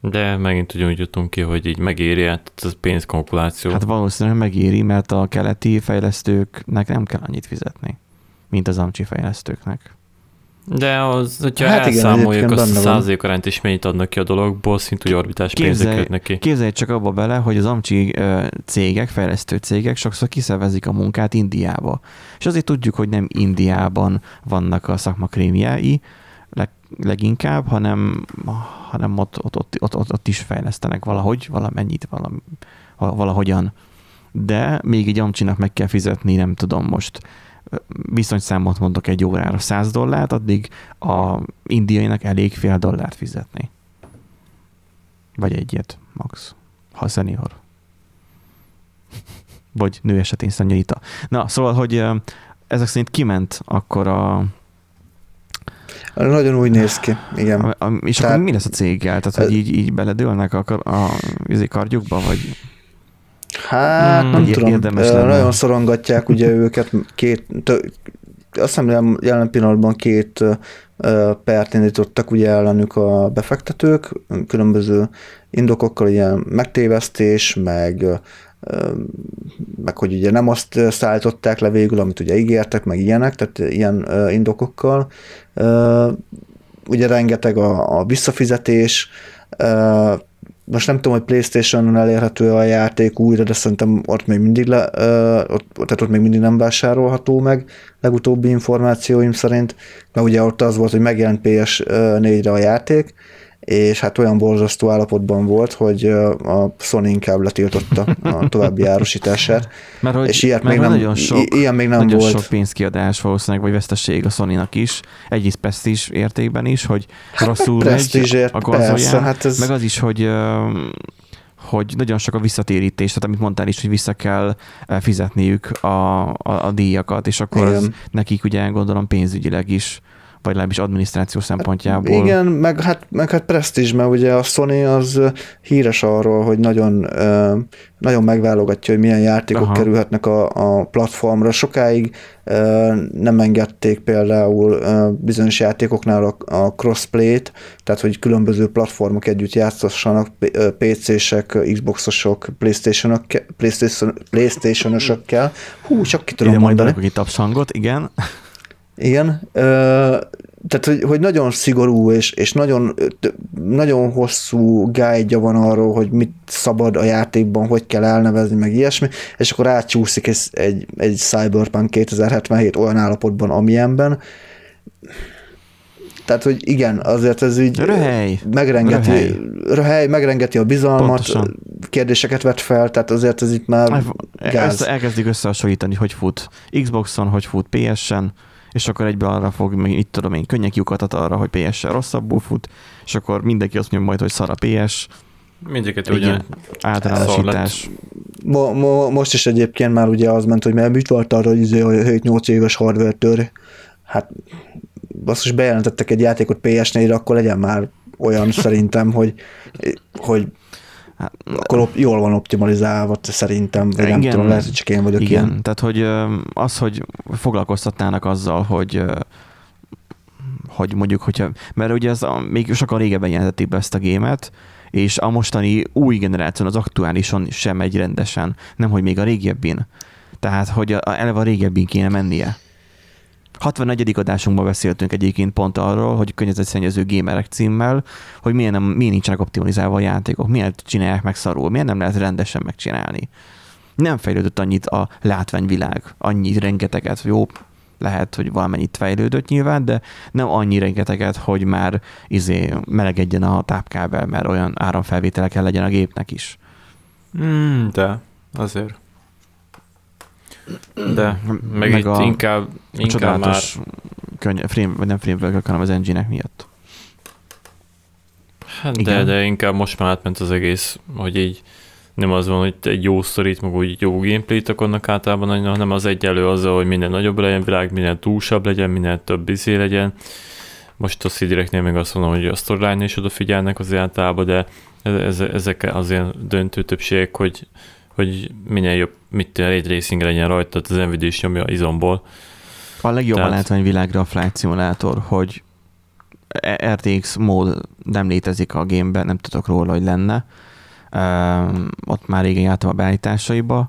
De megint ugyanúgy jutunk ki, hogy így megéri, hát ez pénzkalkuláció. Hát valószínűleg megéri, mert a keleti fejlesztőknek nem kell annyit fizetni, mint az amcsi fejlesztőknek. De az, hogyha Hát igen, elszámoljuk egyébként azt a százalék arányt is mennyit adnak ki a dologból, szintúgy orbitás pénzek Képzelj- kötnek ki. Képzelj csak abba bele, hogy az amcsi cégek, fejlesztő cégek sokszor kiszervezik a munkát Indiába. És azért tudjuk, hogy nem Indiában vannak a szakmakrémjái leg, leginkább, hanem, hanem ott, ott, ott, ott, ott, ott is fejlesztenek valahogy, valamennyit, valami, valahogyan. De még egy amcsinak meg kell fizetni, nem tudom most, viszonyszámot mondok egy órára 100 dollárt, addig a indiainak elég fél dollárt fizetni. Vagy egyet, max. Ha senior. (laughs) Vagy nő esetén szennyita. Na, szóval, hogy ezek szerint kiment akkor a, Nagyon úgy néz ki, igen. a, a és Tehát- akkor mi lesz a céggel? Tehát, hogy így, így beledőlnek a, a, a kardjukba, vagy Hát Hmm. nem tudom, érdemes ö, lenne. nagyon szorongatják ugye őket, két, tö, azt hiszem jelen- pillanatban két pert indítottak ugye ellenük a befektetők, különböző indokokkal, ilyen megtévesztés, meg meg hogy ugye nem azt szállították le végül, amit ugye ígértek, meg ilyenek, tehát ilyen indokokkal. Ugye rengeteg a, a visszafizetés, most nem tudom, hogy Playstation-on elérhető a játék újra, de szerintem ott még mindig, le, ott, tehát ott még mindig nem vásárolható meg, legutóbbi információim szerint, mert ugye ott az volt, hogy megjelent PS4-re a játék, és hát olyan borzasztó állapotban volt, hogy a Sony inkább letiltotta a további (laughs) árusítását, Mert hogy és ilyet mert még nem, nagyon sok, ilyen még nem nagyon volt. sok pénzkiadás valószínűleg, vagy veszteség a Sony-nak is, egyrészt presztízs értékben is, hogy Hát rosszul meg megy a konzolján, hát ez... meg az is, hogy hogy nagyon sok a visszatérítés, tehát amit mondtál is, hogy vissza kell eh, fizetniük a, a, a díjakat, és akkor az Igen. nekik ugye gondolom pénzügyileg is, vagy legalábbis adminisztráció szempontjából. Igen, meg hát, meg hát presztízs, mert ugye a Sony az híres arról, hogy nagyon, nagyon megválogatja, hogy milyen játékok Aha. Kerülhetnek a, a platformra. Sokáig nem engedték például bizonyos játékoknál a, a crossplay-t, tehát hogy különböző platformok együtt játszassanak, PC-sek, Xbox-osok, Playstation-ok, Playstation, Playstation-osokkel. Hú, csak ki tudom Ide majd mondani. adok egy tapshangot, igen. Igen, ö, tehát hogy, hogy nagyon szigorú és, és nagyon, nagyon hosszú guide van arról, hogy mit szabad a játékban, hogy kell elnevezni, meg ilyesmi, és akkor átcsúszik egy, egy, egy Cyberpunk 2077 olyan állapotban, amilyenben. Tehát, hogy igen, azért ez így Röhely. megrengeti, Röhely. röhely, megrengeti a bizalmat, Pontosan. kérdéseket vet fel, tehát azért ez itt már gáz. Össze, elkezdik összehasonlítani, hogy fut Xboxon, hogy fut PS-en, és akkor egybe arra fog, még itt tudom én, könnyek lyukat ad arra, hogy PS-en rosszabbul fut, és akkor mindenki azt mondja majd, hogy szar a PS, Mindjárt Igen. ugyan. általánosítás. Mo, mo, most is egyébként már ugye az ment, hogy mert mit volt arra, hogy izé a 7-8 éves hardware tör. Hát basszus bejelentettek egy játékot PS4-re, akkor legyen már olyan szerintem, hogy, hogy Hát, akkor op, jól van optimalizálva szerintem, vagy nem Igen. tudom, lehet, hogy csak én vagyok igen, ilyen. tehát hogy az, hogy foglalkoztatnának azzal, hogy hogy mondjuk, hogyha, mert ugye ez a, még sokkal régebben jelentették be ezt a gémet, és a mostani új generáción, az aktuálison sem megy rendesen, nem hogy még a régebbin. Tehát, hogy a, a, eleve a régebbin kéne mennie. 64. adásunkban beszéltünk egyébként pont arról, hogy környezetszennyező gamerek címmel, hogy miért, nem, miért nincsenek optimalizálva a játékok, miért csinálják meg szarul, miért nem lehet rendesen megcsinálni. Nem fejlődött annyit a látványvilág, annyi rengeteget, jó, lehet, hogy valamennyit fejlődött nyilván, de nem annyi rengeteget, hogy már izé melegedjen a tápkábel, mert olyan áramfelvétele kell legyen a gépnek is. Mm, de, azért. De, meg, Meg itt a- a, inkább, A inkább már csodálatos könny- frame, vagy nem framework hanem az engine miatt. Hát de, de inkább most már átment az egész, hogy így nem az van, hogy egy jó sztorit, meg úgy jó gameplayt akarnak általában, hanem az egyelő azzal, hogy minden nagyobb legyen világ, minden túlsabb legyen, minden több izé legyen. Most a CD-reknél még azt mondom, hogy a storyline is odafigyelnek az általában, de ez, ezek azért döntő többségek, hogy, hogy minél jobb, mit egy racing legyen rajta, az Nvidia is nyomja izomból. A legjobb Tehát... egy világra a Flight Simulator, hogy RTX mód nem létezik a gameben, nem tudok róla, hogy lenne. Uh, ott már régen jártam a beállításaiba,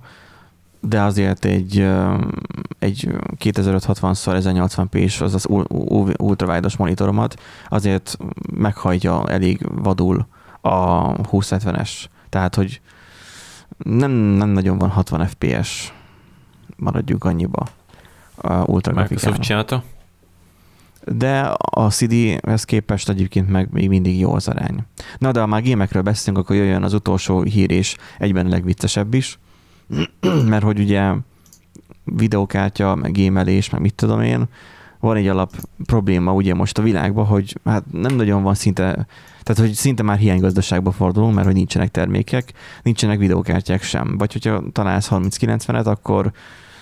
de azért egy, egy 2560x1080p-s, azaz ultrawidos monitoromat azért meghajtja elég vadul a 2070-es. Tehát, hogy nem, nem nagyon van 60 FPS, maradjunk annyiba a ultra Microsoft csinálta? De a CD-hez képest egyébként meg még mindig jó az arány. Na de ha már gémekről beszélünk, akkor jöjjön az utolsó hír és egyben a legviccesebb is, (clears throat) mert hogy ugye videókártya, meg gémelés, meg mit tudom én, van egy alap probléma ugye most a világban, hogy hát nem nagyon van szinte tehát, hogy szinte már hiánygazdaságba fordulunk, mert hogy nincsenek termékek, nincsenek videókártyák sem. Vagy hogyha találsz 30-90-et, akkor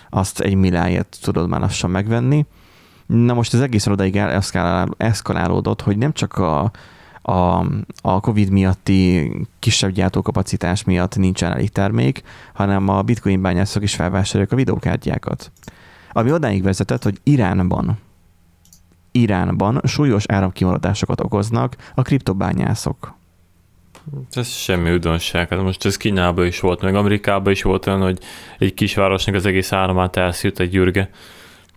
azt egy milliáért tudod már lassan megvenni. Na most az egész odaig eszkalálódott, hogy nem csak a, a, a COVID miatti kisebb gyártókapacitás miatt nincsen elég termék, hanem a bitcoin bányászok is felvásárolják a videókártyákat. Ami odáig vezetett, hogy Iránban Iránban súlyos áramkimaradásokat okoznak a kriptobányászok. Ez semmi újdonság. Hát most ez Kínában is volt, meg Amerikában is volt olyan, hogy egy kisvárosnak az egész áramát elszűrt egy gyürge.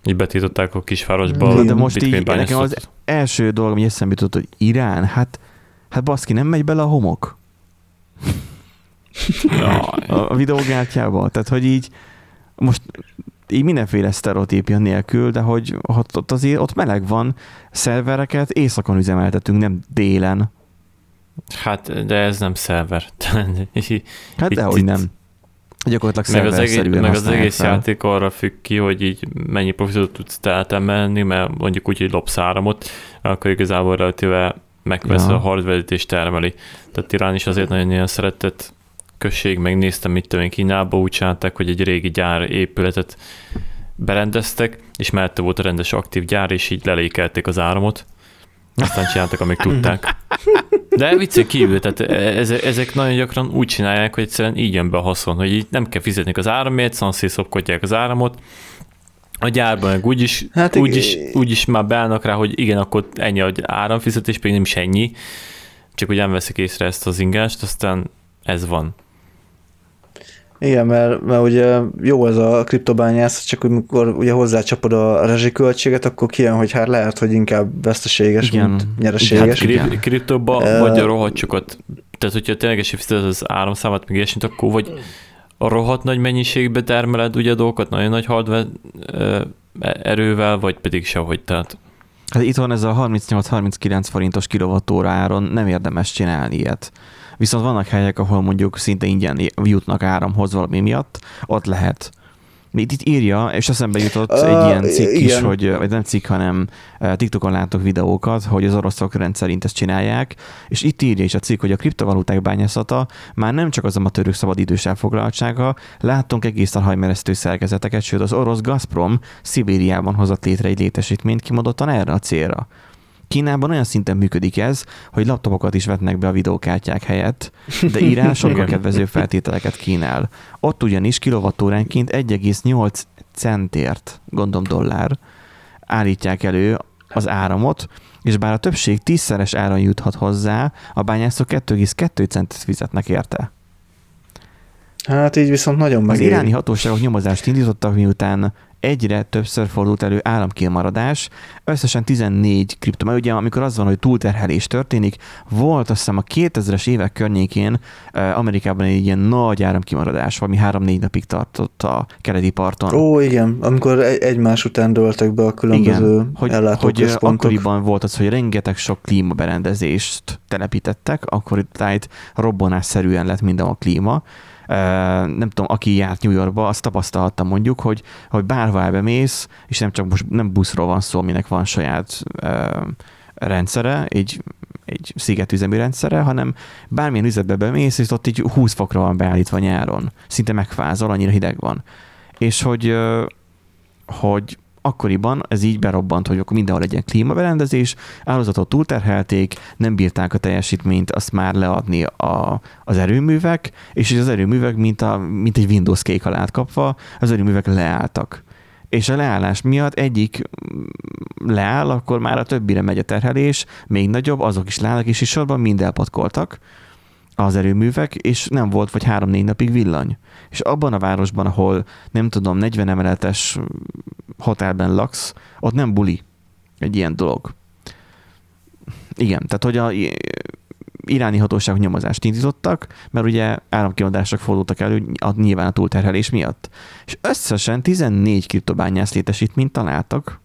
Így betiltották a kisvárosba. De most így nekem az első dolog, ami eszembe jutott, hogy Irán, hát, hát baszki, nem megy bele a homok. a videógártyába. Tehát, hogy így most így mindenféle sztereotípia nélkül, de hogy ott, ott azért ott meleg van, szervereket éjszakon üzemeltetünk, nem délen. Hát, de ez nem szerver. (laughs) hát dehogy nem. Gyakorlatilag meg az egész, meg az egész fel. játék arra függ ki, hogy így mennyi profitot tudsz teltemelni, mert mondjuk úgy, hogy lopsz áramot, akkor igazából relatíve megvesz ja. a hardware és termeli. Tehát Irán is azért nagyon ilyen szeretett község, megnéztem, mit tudom én, Kínába úgy csinálták, hogy egy régi gyár épületet berendeztek, és mellette volt a rendes aktív gyár, és így lelékelték az áramot. Aztán csináltak, amíg tudták. De viccen kívül, tehát ezek nagyon gyakran úgy csinálják, hogy egyszerűen így jön be a haszon, hogy így nem kell fizetni az áramért, szanszé szopkodják az áramot, a gyárban meg úgyis, hát úgyis, úgyis már beállnak rá, hogy igen, akkor ennyi az áramfizetés, pedig nem is ennyi, csak hogy nem veszik észre ezt az ingást, aztán ez van. Igen, mert, mert ugye jó ez a kriptobányász, csak amikor ugye hozzácsapod a rezsiköltséget, akkor kijön, hogy hát lehet, hogy inkább veszteséges, igen. mint nyereséges. Hát kri- kriptoba uh, vagy a rohadt sokat, tehát hogyha tényleg fizeted az áramszámát, meg ilyesmit, akkor vagy a rohadt nagy mennyiségbe termeled ugye a dolgokat, nagyon nagy hardware erővel, vagy pedig sehogy, tehát Hát itt van ez a 38-39 forintos kilovattóra áron, nem érdemes csinálni ilyet. Viszont vannak helyek, ahol mondjuk szinte ingyen jutnak áramhoz valami miatt, ott lehet. Itt, itt írja, és eszembe jutott uh, egy ilyen cikk igen. is, hogy, vagy nem cikk, hanem TikTokon látok videókat, hogy az oroszok rendszerint ezt csinálják, és itt írja is a cikk, hogy a kriptovaluták bányászata már nem csak az amatőrök szabadidős elfoglaltsága, láttunk egészen hajmeresztő szerkezeteket, sőt az orosz Gazprom Szibériában hozott létre egy létesítményt kimondottan erre a célra. Kínában olyan szinten működik ez, hogy laptopokat is vetnek be a videókártyák helyett, de írás sokkal kedvező feltételeket kínál. Ott ugyanis kilovattóránként 1,8 centért, gondom dollár, állítják elő az áramot, és bár a többség tízszeres áron juthat hozzá, a bányászok 2,2 centet fizetnek érte. Hát így viszont nagyon megéri. Az iráni hatóságok nyomozást indítottak, miután egyre többször fordult elő államkimaradás, összesen 14 kripto, mert ugye amikor az van, hogy túlterhelés történik, volt azt hiszem a 2000-es évek környékén Amerikában egy ilyen nagy áramkimaradás, valami 3-4 napig tartott a keleti parton. Ó, igen, amikor egymás után dőltek be a különböző igen, hogy, hogy akkoriban volt az, hogy rengeteg sok klímaberendezést telepítettek, akkor itt robbanásszerűen lett minden a klíma, nem tudom, aki járt New Yorkba, azt tapasztalta mondjuk, hogy, hogy bárhová bemész, és nem csak most nem buszról van szó, aminek van saját rendszere, egy, egy szigetüzemű rendszere, hanem bármilyen üzletbe bemész, és ott így 20 fokra van beállítva nyáron. Szinte megfázol, annyira hideg van. És hogy, hogy akkoriban ez így berobbant, hogy akkor mindenhol legyen klímaberendezés, állazatot túlterhelték, nem bírták a teljesítményt azt már leadni a, az erőművek, és az erőművek, mint, a, mint egy Windows kék alá kapva, az erőművek leálltak. És a leállás miatt egyik leáll, akkor már a többire megy a terhelés, még nagyobb, azok is leállnak, és is sorban mind elpatkoltak az erőművek, és nem volt vagy három-négy napig villany. És abban a városban, ahol nem tudom, 40 emeletes hotelben laksz, ott nem buli egy ilyen dolog. Igen, tehát hogy a iráni hatóságok nyomozást indítottak, mert ugye államkiadások fordultak elő a, nyilván a túlterhelés miatt. És összesen 14 kriptobányász létesítményt találtak.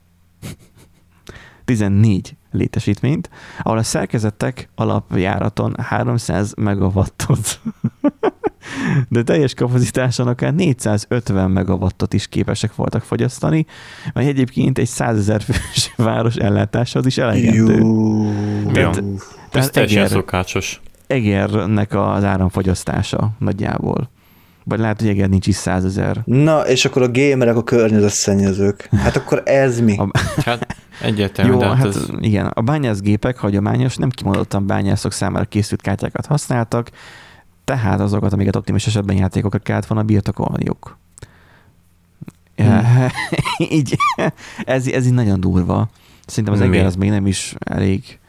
14 létesítményt, ahol a szerkezetek alapjáraton 300 megawattot, (laughs) de teljes kapacitáson akár 450 megawattot is képesek voltak fogyasztani, mert egyébként egy 100 ezer fős (laughs) város ellátáshoz is elegendő. Jó. Tehát, Ez teljesen szokásos. Egernek az áramfogyasztása nagyjából. Vagy lehet, hogy Eger nincs is százezer. Na, és akkor a gamerek a környezetszennyezők. Hát akkor ez mi? A... Hát egyértelmű. Jó, hát, hát ez... igen. A bányászgépek hagyományos, nem kimondottan bányászok számára készült kártyákat használtak, tehát azokat, amiket optimis esetben játékokat kellett volna birtokolniuk. Hmm. (laughs) így, ez, ez így nagyon durva. Szerintem az Eger az még nem is elég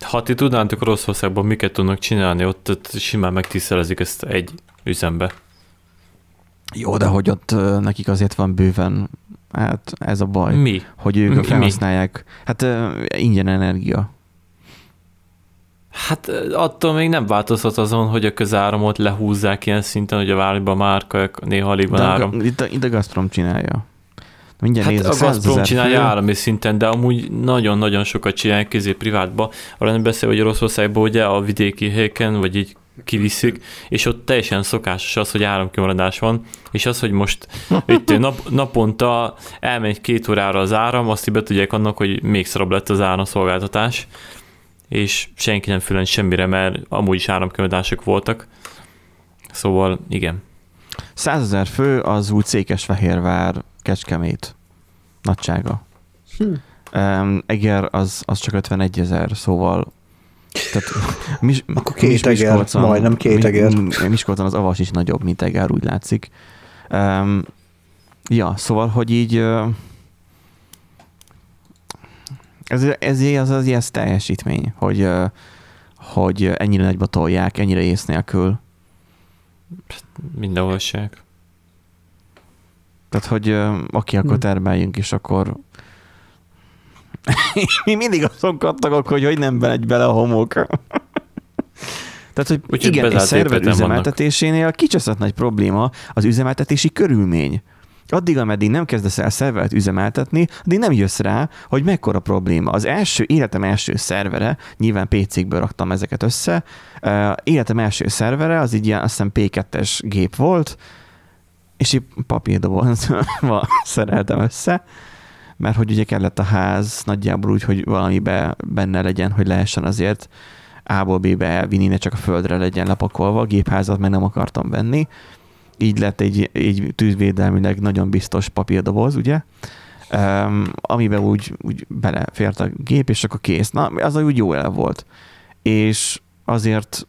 ha ti tudnátok Oroszországban miket tudnak csinálni, ott, ott simán megtisztelezik ezt egy üzembe. Jó, de hogy ott nekik azért van bőven, hát ez a baj. Mi? Hogy ők Mi? felhasználják, hát ingyen energia. Hát attól még nem változhat azon, hogy a közáramot lehúzzák ilyen szinten, hogy a városban márka néha alig van áram. Itt a, itt a Gazprom csinálja. Mindjárt hát nézek, a Gazprom csinálja fő. állami szinten, de amúgy nagyon-nagyon sokat csinálják közé privátba. Arra nem beszél, hogy Oroszországban ugye a vidéki helyeken, vagy így kiviszik, és ott teljesen szokásos az, hogy áramkimaradás van, és az, hogy most itt nap, naponta elmegy két órára az áram, azt be tudják annak, hogy még szarabb lett az áramszolgáltatás, és senki nem fülön semmire, mert amúgy is áramkimaradások voltak. Szóval igen. Százezer fő az úgy Székesfehérvár, Kecskemét nagysága. Hm. Um, Eger az, az csak 51 ezer, szóval tehát, (laughs) mis, Akkor két mis, eger, Miskolcon, majdnem két eger. Miskolcon az avas is nagyobb, mint eger, úgy látszik. Um, ja, szóval, hogy így ez, ez, az, az ilyen teljesítmény, hogy, hogy ennyire nagyba tolják, ennyire ész nélkül. Mindenhol se. Tehát, hogy aki akkor hm. termeljünk, és akkor (laughs) mi mindig azon kattagok, hogy hogy nem megy bele a homok. (laughs) Tehát, hogy Úgy igen, egy szerver üzemeltetésénél kicseszett nagy probléma az üzemeltetési körülmény. Addig, ameddig nem kezdesz el szervert üzemeltetni, addig nem jössz rá, hogy mekkora probléma. Az első, életem első szervere, nyilván PC-kből raktam ezeket össze, életem első szervere, az így ilyen, azt hiszem P2-es gép volt, és így papírdobozba (laughs) szereltem össze, mert hogy ugye kellett a ház nagyjából úgy, hogy valamibe benne legyen, hogy lehessen azért A-ból B-be elvinni, ne csak a földre legyen lepakolva, a gépházat meg nem akartam venni. Így lett egy, egy tűzvédelmileg nagyon biztos papírdoboz, ugye? Um, amiben úgy, úgy belefért a gép, és akkor kész. Na, az úgy jó el volt. És azért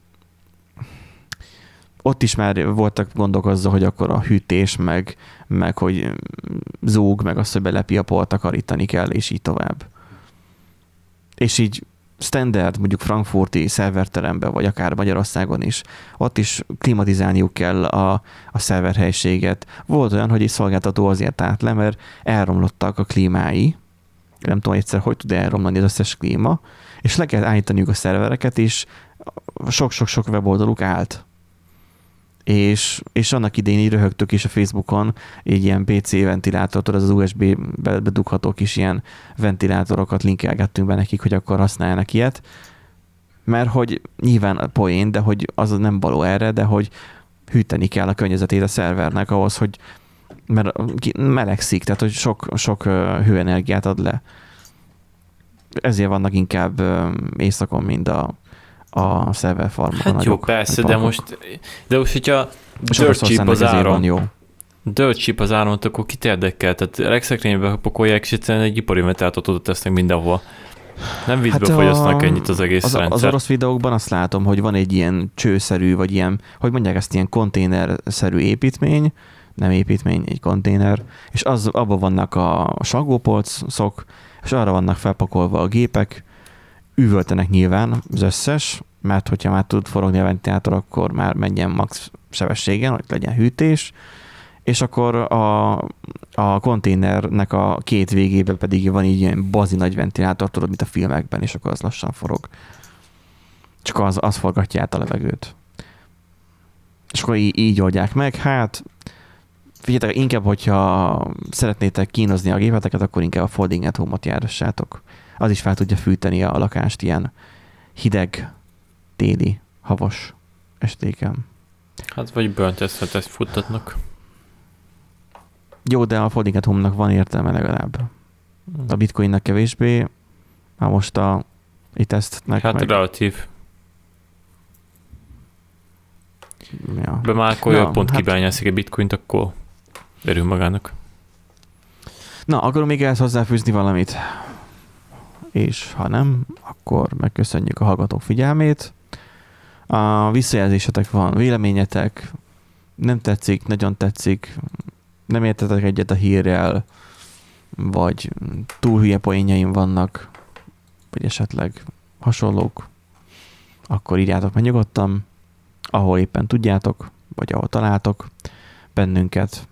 ott is már voltak gondok azzal, hogy akkor a hűtés, meg, meg hogy zúg, meg azt, hogy belepi a polt takarítani kell, és így tovább. És így standard, mondjuk frankfurti szerverteremben, vagy akár Magyarországon is, ott is klimatizálniuk kell a, a szerverhelységet. Volt olyan, hogy egy szolgáltató azért állt le, mert elromlottak a klímái, nem tudom egyszer, hogy tud elromlani az összes klíma, és le kell állítaniuk a szervereket, és sok-sok-sok weboldaluk állt és, és annak idején így röhögtök is a Facebookon, egy ilyen PC ventilátor, az az USB bedugható kis ilyen ventilátorokat linkelgettünk be nekik, hogy akkor használjanak ilyet, mert hogy nyilván a poén, de hogy az nem való erre, de hogy hűteni kell a környezetét a szervernek ahhoz, hogy mert melegszik, tehát hogy sok, sok hőenergiát ad le. Ezért vannak inkább éjszakon, mint a, a server farmokon. Hát jó, persze, de most, de most, hogyha dirt cheap az áron, jó. dirt cheap az áron, akkor kit érdekel? Tehát regszekrénybe pakolják, és egyszerűen egy ipari metátot oda tesznek mindenhol. Nem vízből hát fogyasztanak ennyit az egész az, rendszer. Az orosz videókban azt látom, hogy van egy ilyen csőszerű, vagy ilyen, hogy mondják ezt, ilyen konténerszerű építmény, nem építmény, egy konténer, és az, abban vannak a sagópolcok, és arra vannak felpakolva a gépek, üvöltenek nyilván az összes, mert hogyha már tud forogni a ventilátor, akkor már menjen max sebességen, hogy legyen hűtés, és akkor a, a konténernek a két végében pedig van így ilyen bazi nagy ventilátor, tudod, mint a filmekben, és akkor az lassan forog. Csak az, az forgatja át a levegőt. És akkor így, így oldják meg. Hát figyeljetek, inkább, hogyha szeretnétek kínozni a gépeteket, akkor inkább a Folding at Home-ot járassátok. Az is fel tudja fűteni a lakást ilyen hideg, téli, havas estéken. Hát vagy ezt futtatnak. Jó, de a Folding at Home-nak van értelme legalább. A bitcoinnak kevésbé, már most a itt ezt Hát meg... relatív. Ja. Be már akkor ja, pont hát... kibányászik a bitcoint, akkor Örül magának. Na, akkor még ehhez hozzáfűzni valamit. És ha nem, akkor megköszönjük a hallgatók figyelmét. A visszajelzésetek van, véleményetek, nem tetszik, nagyon tetszik, nem értetek egyet a hírrel, vagy túl hülye poénjaim vannak, vagy esetleg hasonlók, akkor írjátok meg nyugodtan, ahol éppen tudjátok, vagy ahol találtok bennünket.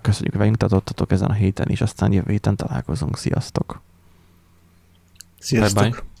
Köszönjük, hogy velünk tartottatok ezen a héten is, aztán jövő héten találkozunk. Sziasztok! Sziasztok! Bye-bye.